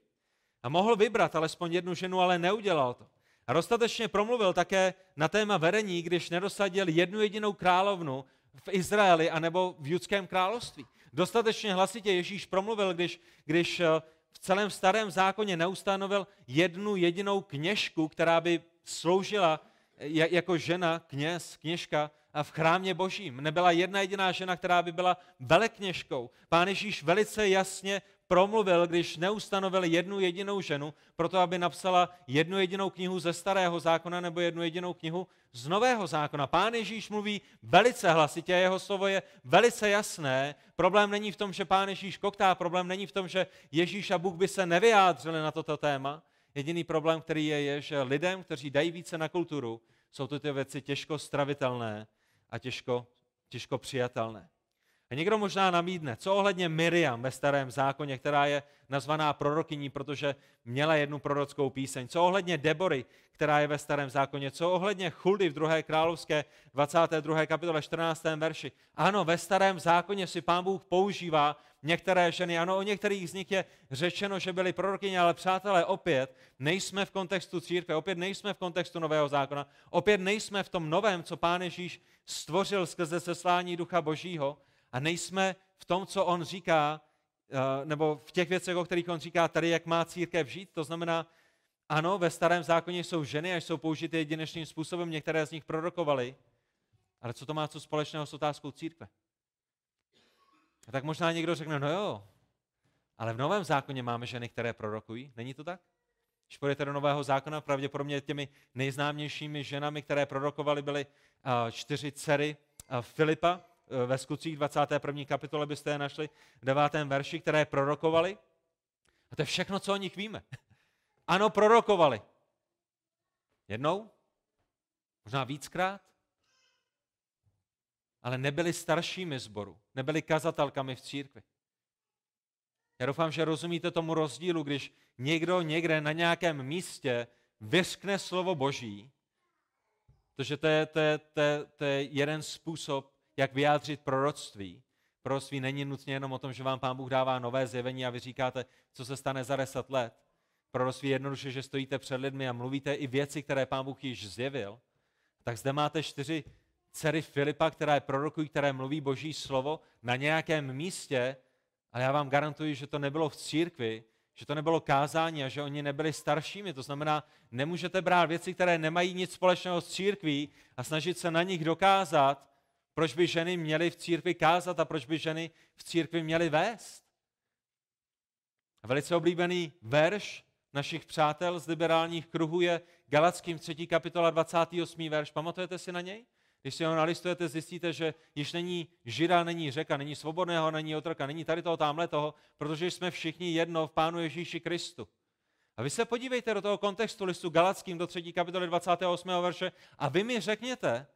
A mohl vybrat alespoň jednu ženu, ale neudělal to. A dostatečně promluvil také na téma vedení, když nedosadil jednu jedinou královnu v Izraeli anebo v judském království. Dostatečně hlasitě Ježíš promluvil, když, když eh, v celém starém zákoně neustanovil jednu jedinou kněžku, která by sloužila jako žena, kněz, kněžka a v chrámě božím. Nebyla jedna jediná žena, která by byla velekněžkou. Pán Ježíš velice jasně promluvil, když neustanovil jednu jedinou ženu, proto aby napsala jednu jedinou knihu ze starého zákona nebo jednu jedinou knihu z nového zákona. Pán Ježíš mluví velice hlasitě, jeho slovo je velice jasné. Problém není v tom, že pán Ježíš koktá, problém není v tom, že Ježíš a Bůh by se nevyjádřili na toto téma. Jediný problém, který je, je, že lidem, kteří dají více na kulturu, jsou to ty věci těžko stravitelné a těžko, těžko přijatelné. A někdo možná namídne, co ohledně Miriam ve starém zákoně, která je nazvaná prorokyní, protože měla jednu prorockou píseň. Co ohledně Debory, která je ve starém zákoně. Co ohledně Chuldy v 2. královské 22. kapitole 14. verši. Ano, ve starém zákoně si pán Bůh používá některé ženy. Ano, o některých z nich je řečeno, že byly prorokyně, ale přátelé, opět nejsme v kontextu církve, opět nejsme v kontextu nového zákona, opět nejsme v tom novém, co pán Ježíš stvořil skrze seslání Ducha Božího, a nejsme v tom, co on říká, eh, nebo v těch věcech, o kterých on říká tady, jak má církev žít. To znamená, ano, ve starém zákoně jsou ženy a jsou použity jedinečným způsobem, některé z nich prorokovaly, ale co to má co společného s otázkou církve? A tak možná někdo řekne, no jo, ale v novém zákoně máme ženy, které prorokují, není to tak? Když půjdete do nového zákona, pravděpodobně těmi nejznámějšími ženami, které prorokovaly, byly eh, čtyři dcery eh, Filipa, ve skutcích 21. kapitole byste je našli v 9. verši, které prorokovali. A to je všechno, co o nich víme. Ano, prorokovali. Jednou, možná víckrát, ale nebyli staršími zboru, nebyli kazatelkami v církvi. Já doufám, že rozumíte tomu rozdílu, když někdo někde na nějakém místě vyskne slovo Boží, protože to je, to je, to je, to je jeden způsob, jak vyjádřit proroctví. Proroctví není nutně jenom o tom, že vám Pán Bůh dává nové zjevení a vy říkáte, co se stane za deset let. Proroctví je jednoduše, že stojíte před lidmi a mluvíte i věci, které Pán Bůh již zjevil. Tak zde máte čtyři dcery Filipa, které prorokují, které mluví Boží slovo na nějakém místě, ale já vám garantuji, že to nebylo v církvi, že to nebylo kázání a že oni nebyli staršími. To znamená, nemůžete brát věci, které nemají nic společného s církví a snažit se na nich dokázat, proč by ženy měly v církvi kázat a proč by ženy v církvi měly vést? Velice oblíbený verš našich přátel z liberálních kruhů je Galackým 3. kapitola 28. verš. Pamatujete si na něj? Když si ho nalistujete, zjistíte, že již není žida, není řeka, není svobodného, není otroka, není tady toho, tamhle toho, protože jsme všichni jedno v Pánu Ježíši Kristu. A vy se podívejte do toho kontextu listu Galackým do 3. kapitoly 28. verše a vy mi řekněte,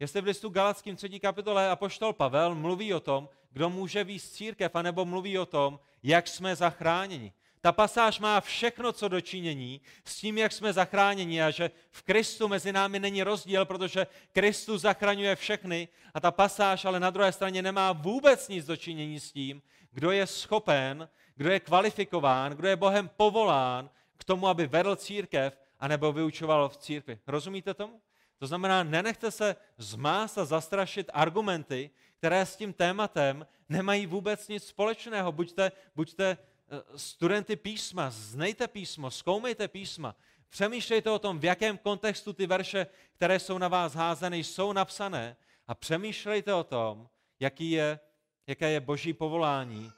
Jestli v listu Galackým 3. kapitole Apoštol Pavel mluví o tom, kdo může víc církev, anebo mluví o tom, jak jsme zachráněni. Ta pasáž má všechno, co dočinění s tím, jak jsme zachráněni a že v Kristu mezi námi není rozdíl, protože Kristus zachraňuje všechny a ta pasáž ale na druhé straně nemá vůbec nic dočinění s tím, kdo je schopen, kdo je kvalifikován, kdo je Bohem povolán k tomu, aby vedl církev anebo vyučoval v církvi. Rozumíte tomu? To znamená, nenechte se zmást a zastrašit argumenty, které s tím tématem nemají vůbec nic společného. Buďte, buďte eh, studenty písma, znejte písmo, zkoumejte písma, přemýšlejte o tom, v jakém kontextu ty verše, které jsou na vás házeny, jsou napsané a přemýšlejte o tom, jaký je, jaké je boží povolání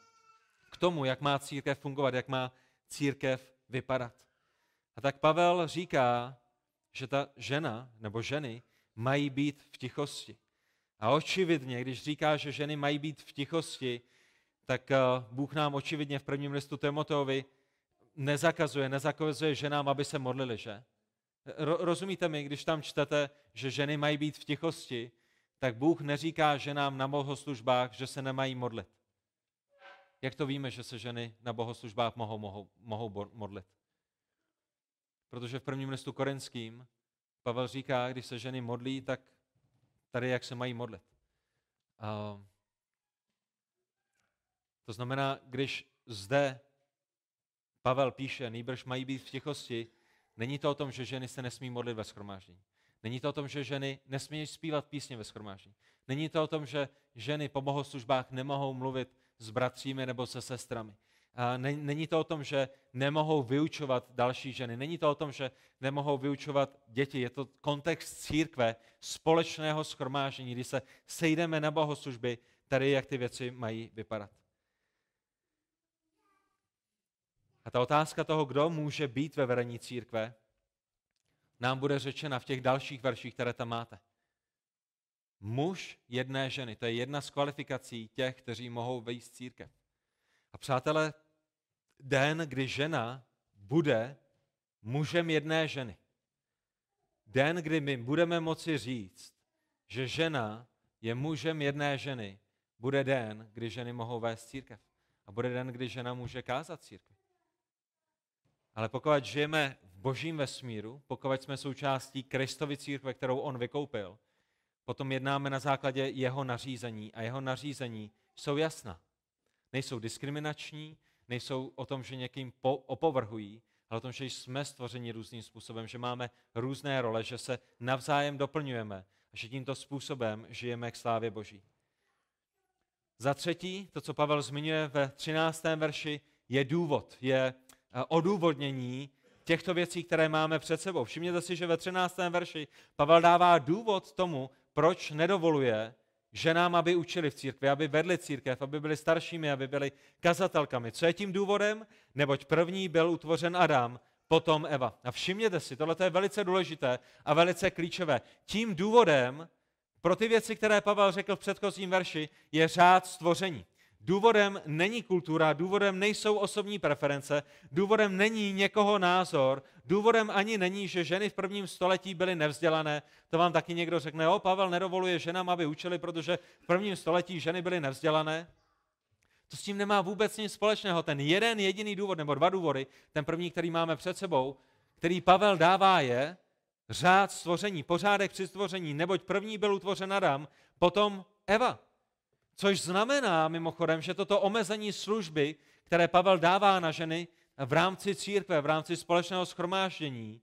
k tomu, jak má církev fungovat, jak má církev vypadat. A tak Pavel říká, že ta žena nebo ženy mají být v tichosti. A očividně, když říká, že ženy mají být v tichosti, tak eh, Bůh nám očividně v prvním listu Timoteovi nezakazuje, nezakazuje ženám, aby se modlili, že? Rozumíte mi, když tam čtete, že ženy mají být v tichosti, tak Bůh neříká ženám na bohoslužbách, že se nemají modlit. Jak to víme, že se ženy na bohoslužbách mohou, mohou, mohou modlit? Protože v prvním listu korinským Pavel říká, když se ženy modlí, tak tady jak se mají modlit. A to znamená, když zde Pavel píše, nejbrž mají být v tichosti, není to o tom, že ženy se nesmí modlit ve schromáždění. Není to o tom, že ženy nesmí zpívat písně ve schromáždění. Není to o tom, že ženy po bohoslužbách nemohou mluvit s bratřími nebo se sestrami. Není to o tom, že nemohou vyučovat další ženy. Není to o tom, že nemohou vyučovat děti. Je to kontext církve, společného schromážení, kdy se sejdeme na bohoslužby, tady jak ty věci mají vypadat. A ta otázka toho, kdo může být ve vedení církve, nám bude řečena v těch dalších verších, které tam máte. Muž jedné ženy, to je jedna z kvalifikací těch, kteří mohou vejít církev. A přátelé, den, kdy žena bude mužem jedné ženy. Den, kdy my budeme moci říct, že žena je mužem jedné ženy, bude den, kdy ženy mohou vést církev. A bude den, kdy žena může kázat církev. Ale pokud žijeme v božím vesmíru, pokud jsme součástí Kristovy církve, kterou on vykoupil, potom jednáme na základě jeho nařízení a jeho nařízení jsou jasná. Nejsou diskriminační, nejsou o tom, že někým po, opovrhují, ale o tom, že jsme stvořeni různým způsobem, že máme různé role, že se navzájem doplňujeme a že tímto způsobem žijeme k slávě Boží. Za třetí, to, co Pavel zmiňuje ve 13. verši, je důvod, je eh, odůvodnění těchto věcí, které máme před sebou. Všimněte si, že ve 13. verši Pavel dává důvod tomu, proč nedovoluje ženám, aby učili v církvi, aby vedli církev, aby byli staršími, aby byli kazatelkami. Co je tím důvodem? Neboť první byl utvořen Adam, potom Eva. A všimněte si, tohle je velice důležité a velice klíčové. Tím důvodem pro ty věci, které Pavel řekl v předchozím verši, je řád stvoření. Důvodem není kultura, důvodem nejsou osobní preference, důvodem není někoho názor, důvodem ani není, že ženy v prvním století byly nevzdělané. To vám taky někdo řekne, o, Pavel nedovoluje ženám, aby učili, protože v prvním století ženy byly nevzdělané. To s tím nemá vůbec nic společného. Ten jeden jediný důvod, nebo dva důvody, ten první, který máme před sebou, který Pavel dává je řád stvoření, pořádek při stvoření, neboť první byl utvořen Adam, potom Eva. Což znamená mimochodem, že toto omezení služby, které Pavel dává na ženy v rámci církve, v rámci společného schromáždění,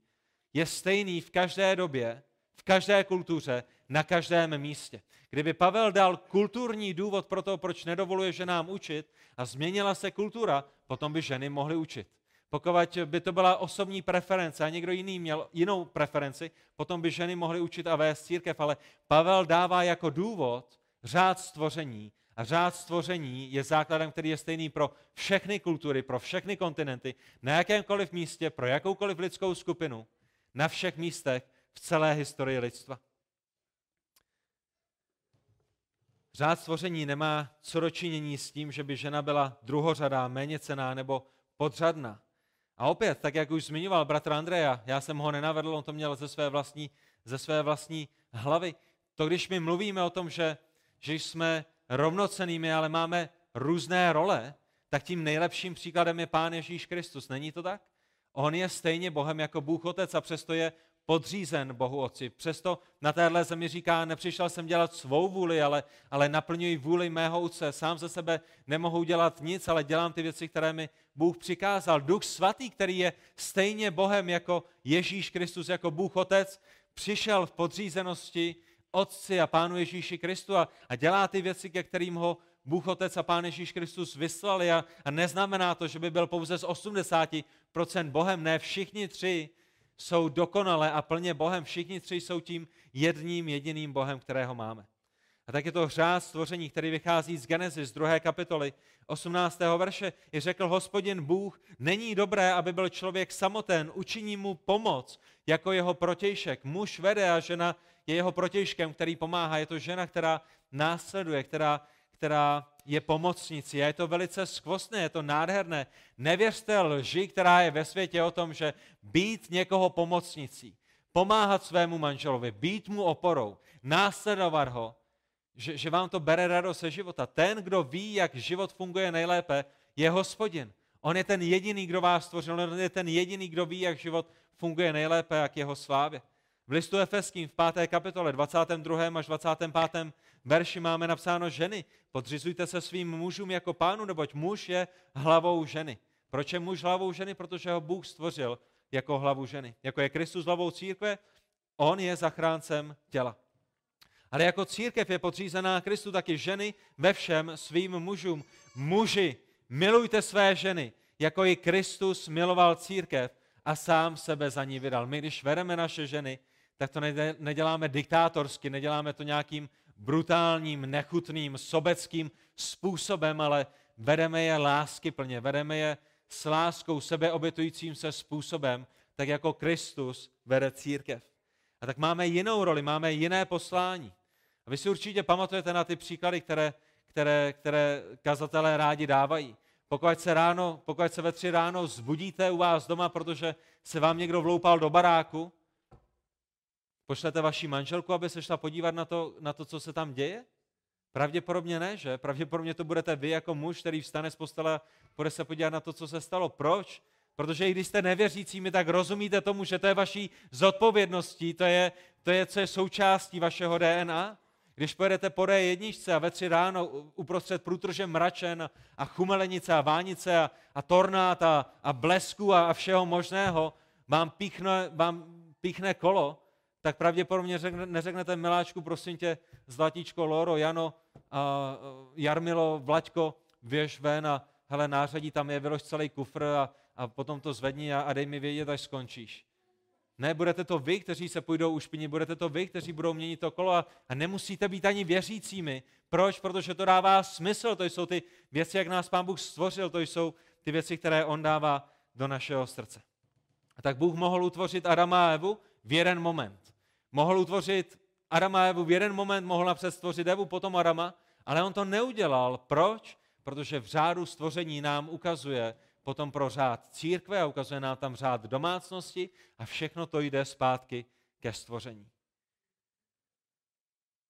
je stejný v každé době, v každé kultuře, na každém místě. Kdyby Pavel dal kulturní důvod pro to, proč nedovoluje ženám učit a změnila se kultura, potom by ženy mohly učit. Pokud by to byla osobní preference a někdo jiný měl jinou preferenci, potom by ženy mohly učit a vést církev, ale Pavel dává jako důvod, řád stvoření. A řád stvoření je základem, který je stejný pro všechny kultury, pro všechny kontinenty, na jakémkoliv místě, pro jakoukoliv lidskou skupinu, na všech místech v celé historii lidstva. Řád stvoření nemá co dočinění s tím, že by žena byla druhořadá, méněcená nebo podřadná. A opět, tak jak už zmiňoval bratr Andreja, já jsem ho nenavedl, on to měl ze své vlastní, ze své vlastní hlavy. To, když my mluvíme o tom, že že jsme rovnocenými, ale máme různé role, tak tím nejlepším příkladem je Pán Ježíš Kristus. Není to tak? On je stejně Bohem jako Bůh Otec a přesto je podřízen Bohu Otci. Přesto na téhle zemi říká, nepřišel jsem dělat svou vůli, ale, ale naplňuji vůli mého Otce. Sám ze sebe nemohu dělat nic, ale dělám ty věci, které mi Bůh přikázal. Duch svatý, který je stejně Bohem jako Ježíš Kristus, jako Bůh Otec, přišel v podřízenosti Otci a Pánu Ježíši Kristu a, a dělá ty věci, ke kterým ho Bůh Otec a Pán Ježíš Kristus vyslali a, a neznamená to, že by byl pouze z 80% Bohem. Ne, všichni tři jsou dokonale a plně Bohem. Všichni tři jsou tím jedním jediným Bohem, kterého máme. A tak je to řád stvoření, který vychází z Genesis 2. kapitoly 18. verše. I řekl hospodin Bůh, není dobré, aby byl člověk samoten, učiní mu pomoc jako jeho protějšek. Muž vede a žena je jeho protějškem, který pomáhá. Je to žena, která následuje, která, která je pomocnicí. A je to velice skvostné, je to nádherné. Nevěřte lži, která je ve světě o tom, že být někoho pomocnicí, pomáhat svému manželovi, být mu oporou, následovat ho, že, že vám to bere radost ze života. Ten, kdo ví, jak život funguje nejlépe, je hospodin. On je ten jediný, kdo vás stvořil, on je ten jediný, kdo ví, jak život funguje nejlépe, jak jeho slávě. V listu Efeským v 5. kapitole 22. až 25. verši máme napsáno ženy. Podřizujte se svým mužům jako pánu, neboť muž je hlavou ženy. Proč je muž hlavou ženy? Protože ho Bůh stvořil jako hlavu ženy. Jako je Kristus hlavou církve, on je zachráncem těla. Ale jako církev je podřízená Kristu taky ženy ve všem svým mužům. muži, milujte své ženy, jako i Kristus miloval církev a sám sebe za ní vydal. My, když vedeme naše ženy, tak to neděláme diktátorsky, neděláme to nějakým brutálním, nechutným, sobeckým způsobem, ale vedeme je lásky plně, vedeme je s láskou sebeobětujícím se způsobem, tak jako Kristus vede církev. A tak máme jinou roli, máme jiné poslání. A vy si určitě pamatujete na ty příklady, které, které, které kazatelé rádi dávají. Pokud se, ráno, pokud se ve tři ráno zbudíte u vás doma, protože se vám někdo vloupal do baráku, pošlete vaši manželku, aby se šla podívat na to, na to, co se tam děje? Pravděpodobně ne, že? Pravděpodobně to budete vy jako muž, který vstane z postele bude se podívat na to, co se stalo. Proč? Protože i když jste nevěřícími, tak rozumíte tomu, že to je vaší zodpovědností, to je, to je, co je součástí vašeho DNA. Když pojedete po D1 a ve tři ráno uprostřed průtrže mračen a chumelenice a vánice a, a tornát a, a blesku a, a všeho možného vám píchne, vám píchne kolo, tak pravděpodobně řekne, neřeknete miláčku, prosím tě, Zlatíčko, Loro, Jano, a, Jarmilo, Vlaďko, běž ven a hele, nářadí tam je, vylož celý kufr a, a potom to zvedni a, a dej mi vědět, až skončíš. Ne, budete to vy, kteří se půjdou ušpinit, budete to vy, kteří budou měnit to kolo a, a nemusíte být ani věřícími. Proč? Protože to dává smysl, to jsou ty věci, jak nás Pán Bůh stvořil, to jsou ty věci, které On dává do našeho srdce. A tak Bůh mohl utvořit Adama a Evu v jeden moment. Mohl utvořit Adama a Evu v jeden moment, mohl napřed stvořit Evu, potom Adama, ale on to neudělal. Proč? Protože v řádu stvoření nám ukazuje, potom pro řád církve a ukazuje nám tam řád domácnosti a všechno to jde zpátky ke stvoření.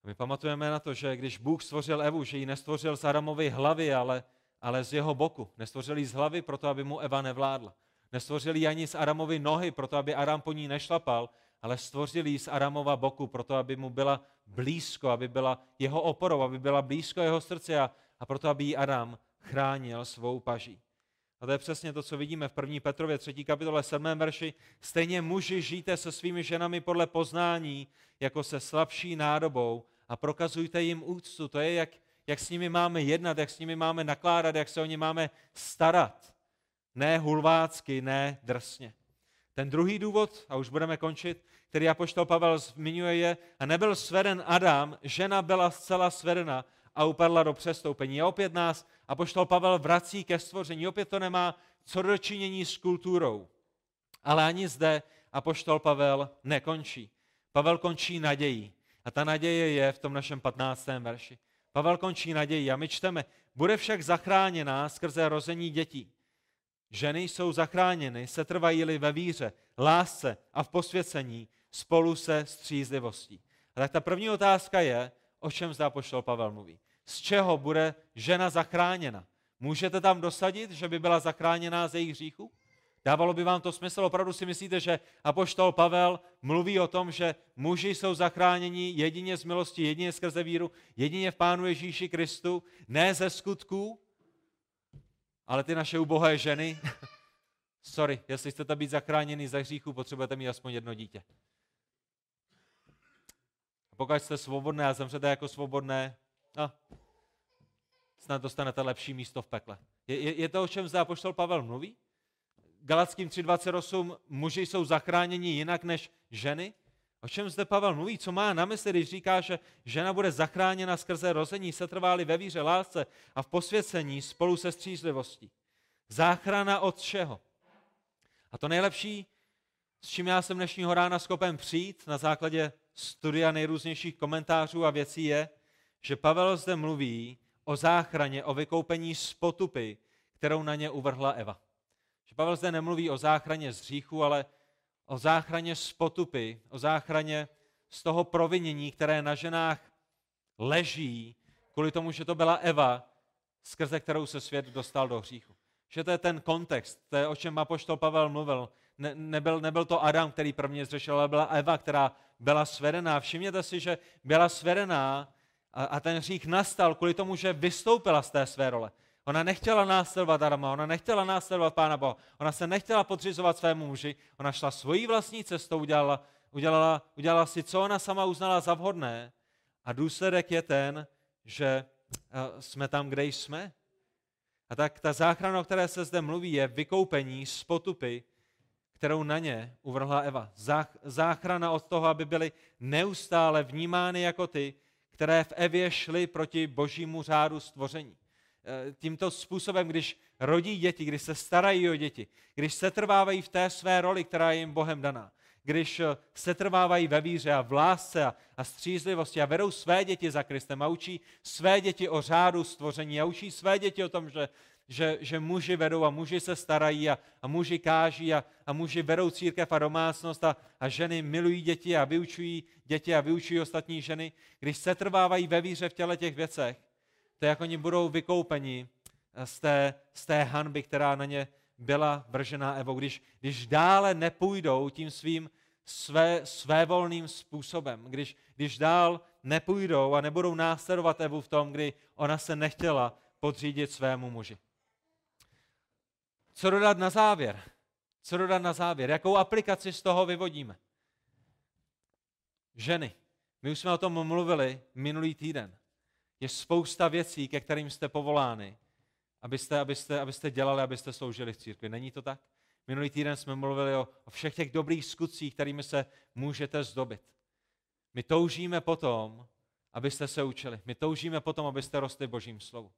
My pamatujeme na to, že když Bůh stvořil Evu, že ji nestvořil z Adamovy hlavy, ale, ale z jeho boku. Nestvořil ji z hlavy proto, aby mu Eva nevládla. Nestvořil ji ani z Adamovy nohy, proto aby Adam po ní nešlapal, ale stvořil ji z Adamova boku, proto aby mu byla blízko, aby byla jeho oporou, aby byla blízko jeho srdce a, a proto, aby ji Adam chránil svou paží. A to je přesně to, co vidíme v 1. Petrově 3. kapitole 7. verši. Stejně muži žijte se svými ženami podle poznání, jako se slabší nádobou a prokazujte jim úctu. To je, jak, jak s nimi máme jednat, jak s nimi máme nakládat, jak se o ně máme starat. Ne hulvácky, ne drsně. Ten druhý důvod, a už budeme končit, který apoštol Pavel zmiňuje je, a nebyl sveden Adam, žena byla zcela svedena a upadla do přestoupení. A opět nás apoštol Pavel vrací ke stvoření. Opět to nemá co dočinění s kulturou. Ale ani zde apoštol Pavel nekončí. Pavel končí nadějí. A ta naděje je v tom našem 15. verši. Pavel končí nadějí a my čteme, bude však zachráněná skrze rození dětí. Ženy jsou zachráněny, se trvají ve víře, lásce a v posvěcení spolu se střízlivostí. A tak ta první otázka je, o čem zde poštol Pavel mluví. Z čeho bude žena zachráněna? Můžete tam dosadit, že by byla zachráněná ze jejich hříchu? Dávalo by vám to smysl? Opravdu si myslíte, že apoštol Pavel mluví o tom, že muži jsou zachráněni jedině z milosti, jedině skrze víru, jedině v Pánu Ježíši Kristu, ne ze skutků, ale ty naše ubohé ženy, sorry, jestli chcete být zachráněni ze hříchu, potřebujete mít aspoň jedno dítě. A pokud jste svobodné a zemřete jako svobodné, no, snad dostanete lepší místo v pekle. Je, je, je to, o čem zde apoštol Pavel mluví? Galackým 3.28 muži jsou zachráněni jinak než ženy? O čem zde Pavel mluví? Co má na mysli, když říká, že žena bude zachráněna skrze rození, setrváli ve víře, lásce a v posvěcení spolu se střízlivostí? Záchrana od čeho? A to nejlepší, s čím já jsem dnešního rána schopen přijít na základě studia nejrůznějších komentářů a věcí je, že Pavel zde mluví o záchraně, o vykoupení z potupy, kterou na ně uvrhla Eva. Že Pavel zde nemluví o záchraně z hříchu, ale o záchraně z potupy, o záchraně z toho provinění, které na ženách leží, kvůli tomu, že to byla Eva, skrze kterou se svět dostal do hříchu. Že to je ten kontext, to je, o čem Apoštol Pavel mluvil. Ne, nebyl, nebyl to Adam, který prvně zřešil, ale byla Eva, která byla svedená. Všimněte si, že byla svedená a, a ten hřích nastal kvůli tomu, že vystoupila z té své role. Ona nechtěla následovat Adama, ona nechtěla následovat Pána Boha, ona se nechtěla podřizovat svému muži, ona šla svojí vlastní cestou, udělala, udělala, udělala si, co ona sama uznala za vhodné a důsledek je ten, že eh, jsme tam, kde jsme. A tak ta záchrana, o které se zde mluví, je vykoupení z potupy, kterou na ně uvrhla Eva. Záchrana od toho, aby byly neustále vnímány jako ty, které v Evě šly proti božímu řádu stvoření. E, tímto způsobem, když rodí děti, když se starají o děti, když se trvávají v té své roli, která je jim Bohem daná, když e, se trvávají ve víře a v lásce a, a střízlivosti a vedou své děti za Kristem a učí své děti o řádu stvoření a učí své děti o tom, že že, že muži vedou a muži se starají a, a muži káží a, a muži vedou církev a domácnost a, a ženy milují děti a vyučují děti a vyučují ostatní ženy, když se trvávají ve víře v těle těch věcech, to je jako oni budou vykoupeni z té, z té hanby, která na ně byla vržená Evou. Když, když dále nepůjdou tím svým své, svévolným způsobem, když, když dál nepůjdou a nebudou následovat Evu v tom, kdy ona se nechtěla podřídit svému muži. Co dodat na závěr? Co dodat na závěr? Jakou aplikaci z toho vyvodíme? Ženy. My už jsme o tom mluvili minulý týden. Je spousta věcí, ke kterým jste povolány, abyste, abyste, abyste dělali, abyste sloužili v církvi. Není to tak? Minulý týden jsme mluvili o, o všech těch dobrých skutcích, kterými se můžete zdobit. My toužíme potom, abyste se učili. My toužíme potom, abyste rostli Božím slovu.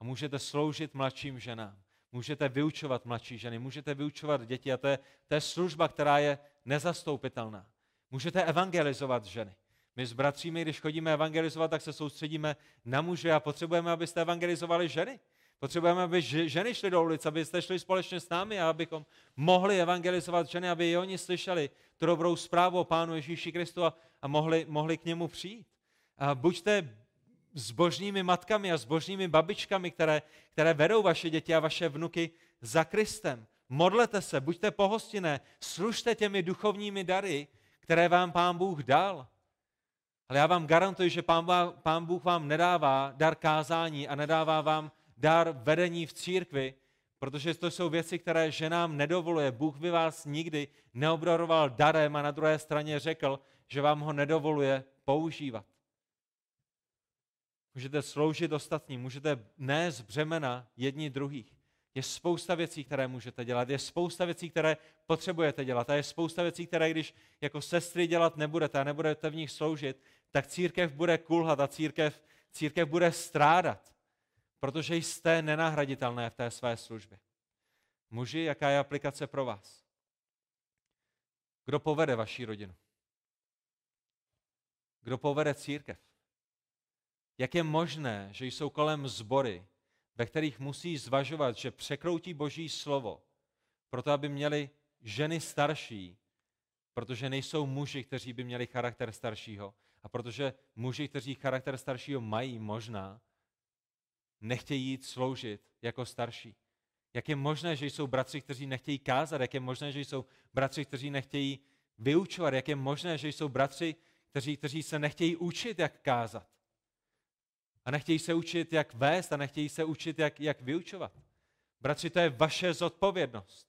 A můžete sloužit mladším ženám můžete vyučovat mladší ženy, můžete vyučovat děti a to je, to je služba, která je nezastoupitelná. Můžete evangelizovat ženy. My s bratřími, když chodíme evangelizovat, tak se soustředíme na muže a potřebujeme, abyste evangelizovali ženy. Potřebujeme, aby ženy šly do ulic, abyste šli společně s námi a abychom mohli evangelizovat ženy, aby i oni slyšeli tu dobrou zprávu o Pánu Ježíši Kristu a, a mohli, mohli k němu přijít. A buďte s božními matkami a s božními babičkami, které, které vedou vaše děti a vaše vnuky za Kristem. Modlete se, buďte pohostinné, služte těmi duchovními dary, které vám Pán Bůh dal. Ale já vám garantuji, že Pán, Bůh vám nedává dar kázání a nedává vám dar vedení v církvi, protože to jsou věci, které ženám nedovoluje. Bůh by vás nikdy neobdaroval darem a na druhé straně řekl, že vám ho nedovoluje používat. Můžete sloužit ostatním, můžete nést břemena jedni druhých. Je spousta věcí, které můžete dělat, je spousta věcí, které potřebujete dělat a je spousta věcí, které když jako sestry dělat nebudete a nebudete v nich sloužit, tak církev bude kulhat a církev, církev bude strádat, protože jste nenahraditelné v té své službě. Muži, jaká je aplikace pro vás? Kdo povede vaši rodinu? Kdo povede církev? Jak je možné, že jsou kolem zbory, ve kterých musí zvažovat, že překroutí Boží slovo, proto aby měli ženy starší, protože nejsou muži, kteří by měli charakter staršího. A protože muži, kteří charakter staršího mají možná, nechtějí jít sloužit jako starší. Jak je možné, že jsou bratři, kteří nechtějí kázat? Jak je možné, že jsou bratři, kteří nechtějí vyučovat? Jak je možné, že jsou bratři, kteří, kteří se nechtějí učit, jak kázat? A nechtějí se učit, jak vést a nechtějí se učit, jak, jak vyučovat. Bratři, to je vaše zodpovědnost.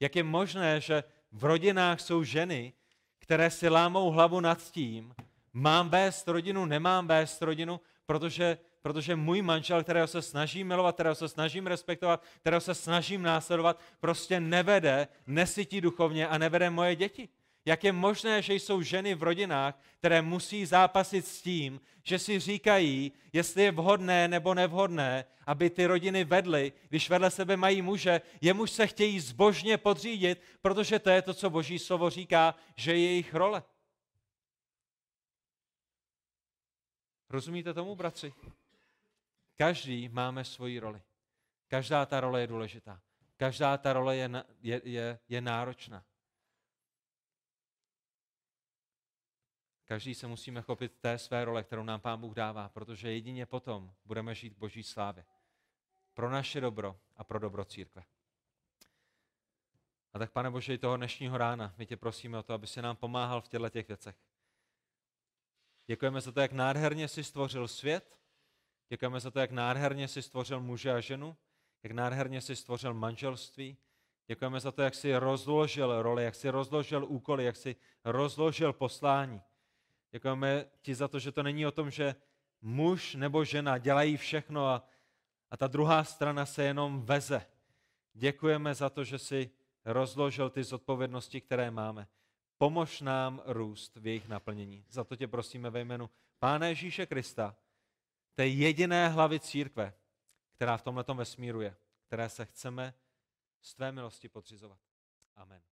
Jak je možné, že v rodinách jsou ženy, které si lámou hlavu nad tím, mám vést rodinu, nemám vést rodinu, protože, protože můj manžel, kterého se snažím milovat, kterého se snažím respektovat, kterého se snažím následovat, prostě nevede, nesytí duchovně a nevede moje děti. Jak je možné, že jsou ženy v rodinách, které musí zápasit s tím, že si říkají, jestli je vhodné nebo nevhodné, aby ty rodiny vedly, když vedle sebe mají muže, jemuž se chtějí zbožně podřídit, protože to je to, co Boží slovo říká, že je jejich role. Rozumíte tomu, bratři? Každý máme svoji roli. Každá ta role je důležitá. Každá ta role je, je, je, je náročná. Každý se musíme chopit té své role, kterou nám Pán Bůh dává, protože jedině potom budeme žít Boží slávě. Pro naše dobro a pro dobro církve. A tak, pane Bože, i toho dnešního rána, my tě prosíme o to, aby se nám pomáhal v těchto těch věcech. Děkujeme za to, jak nádherně jsi stvořil svět, děkujeme za to, jak nádherně jsi stvořil muže a ženu, jak nádherně jsi stvořil manželství, děkujeme za to, jak jsi rozložil roli, jak jsi rozložil úkoly, jak jsi rozložil poslání. Děkujeme ti za to, že to není o tom, že muž nebo žena dělají všechno a, A ta druhá strana se jenom veze. Děkujeme za to, že si rozložil ty zodpovědnosti, které máme. Pomož nám růst v jejich naplnění. Za to tě prosíme ve jménu Pána Ježíše Krista, té jediné hlavy církve, která v tomhle vesmíru je, které se chceme z tvé milosti podřizovat. Amen.